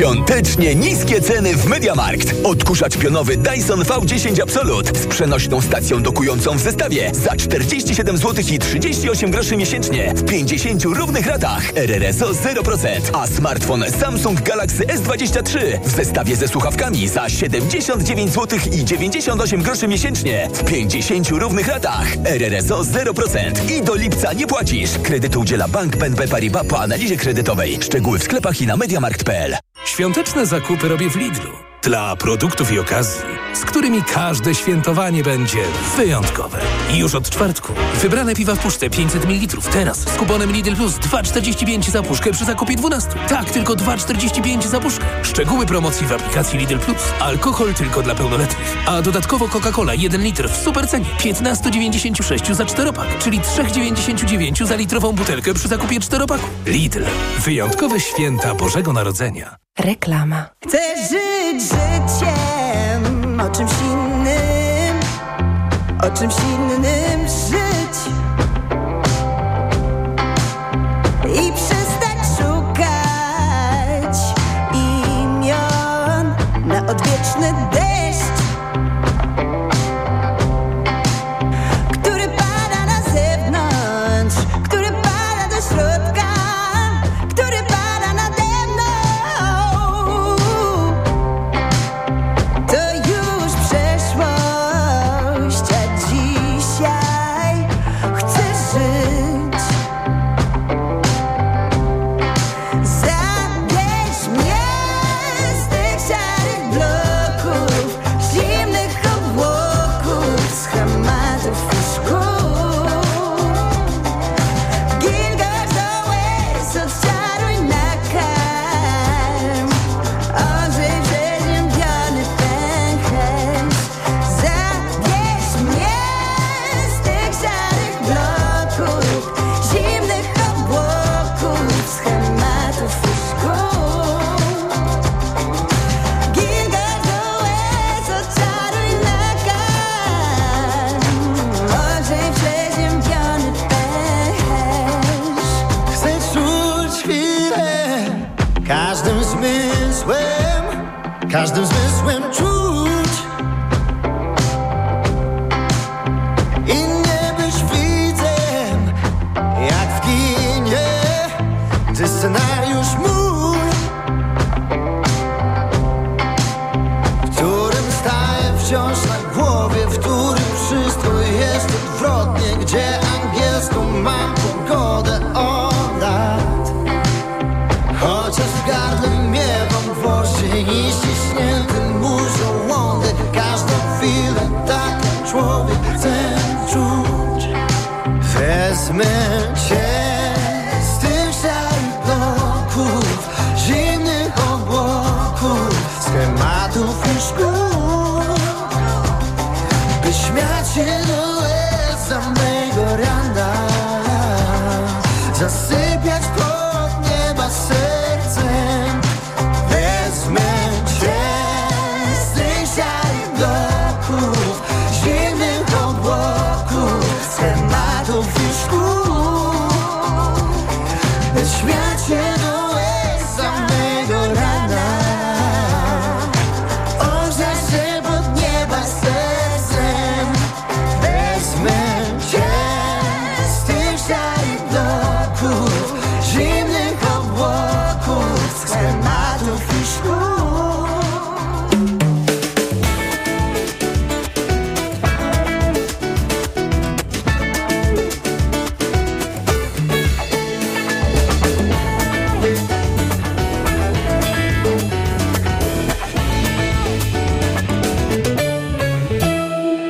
Świątecznie niskie ceny w Mediamarkt. Odkurzacz pionowy Dyson V10 Absolut z przenośną stacją dokującą w zestawie za 47 zł i 38 groszy miesięcznie w 50 równych ratach. RRSO 0%, a smartfon Samsung Galaxy S23 w zestawie ze słuchawkami za 79 zł i 98 groszy miesięcznie w 50 równych ratach. RRSO 0% i do lipca nie płacisz. Kredytu udziela Bank BNP Paribas po analizie kredytowej. Szczegóły w sklepach i na mediamarkt.pl. Świąteczne zakupy robię w Lidlu. Dla produktów i okazji, z którymi każde świętowanie będzie wyjątkowe. Już od czwartku wybrane piwa w puszce 500 ml. Teraz z kuponem Lidl Plus 2,45 za puszkę przy zakupie 12. Tak, tylko 2,45 za puszkę. Szczegóły promocji w aplikacji Lidl Plus. Alkohol tylko dla pełnoletnich. A dodatkowo Coca-Cola 1 litr w supercenie 15,96 za czteropak, czyli 3,99 za litrową butelkę przy zakupie czteropaku. Lidl. Wyjątkowe święta Bożego Narodzenia. Reklama. Chcę żyć życiem, o czymś innym, o czymś innym żyć i przestać szukać imion na odwieczny deszcz,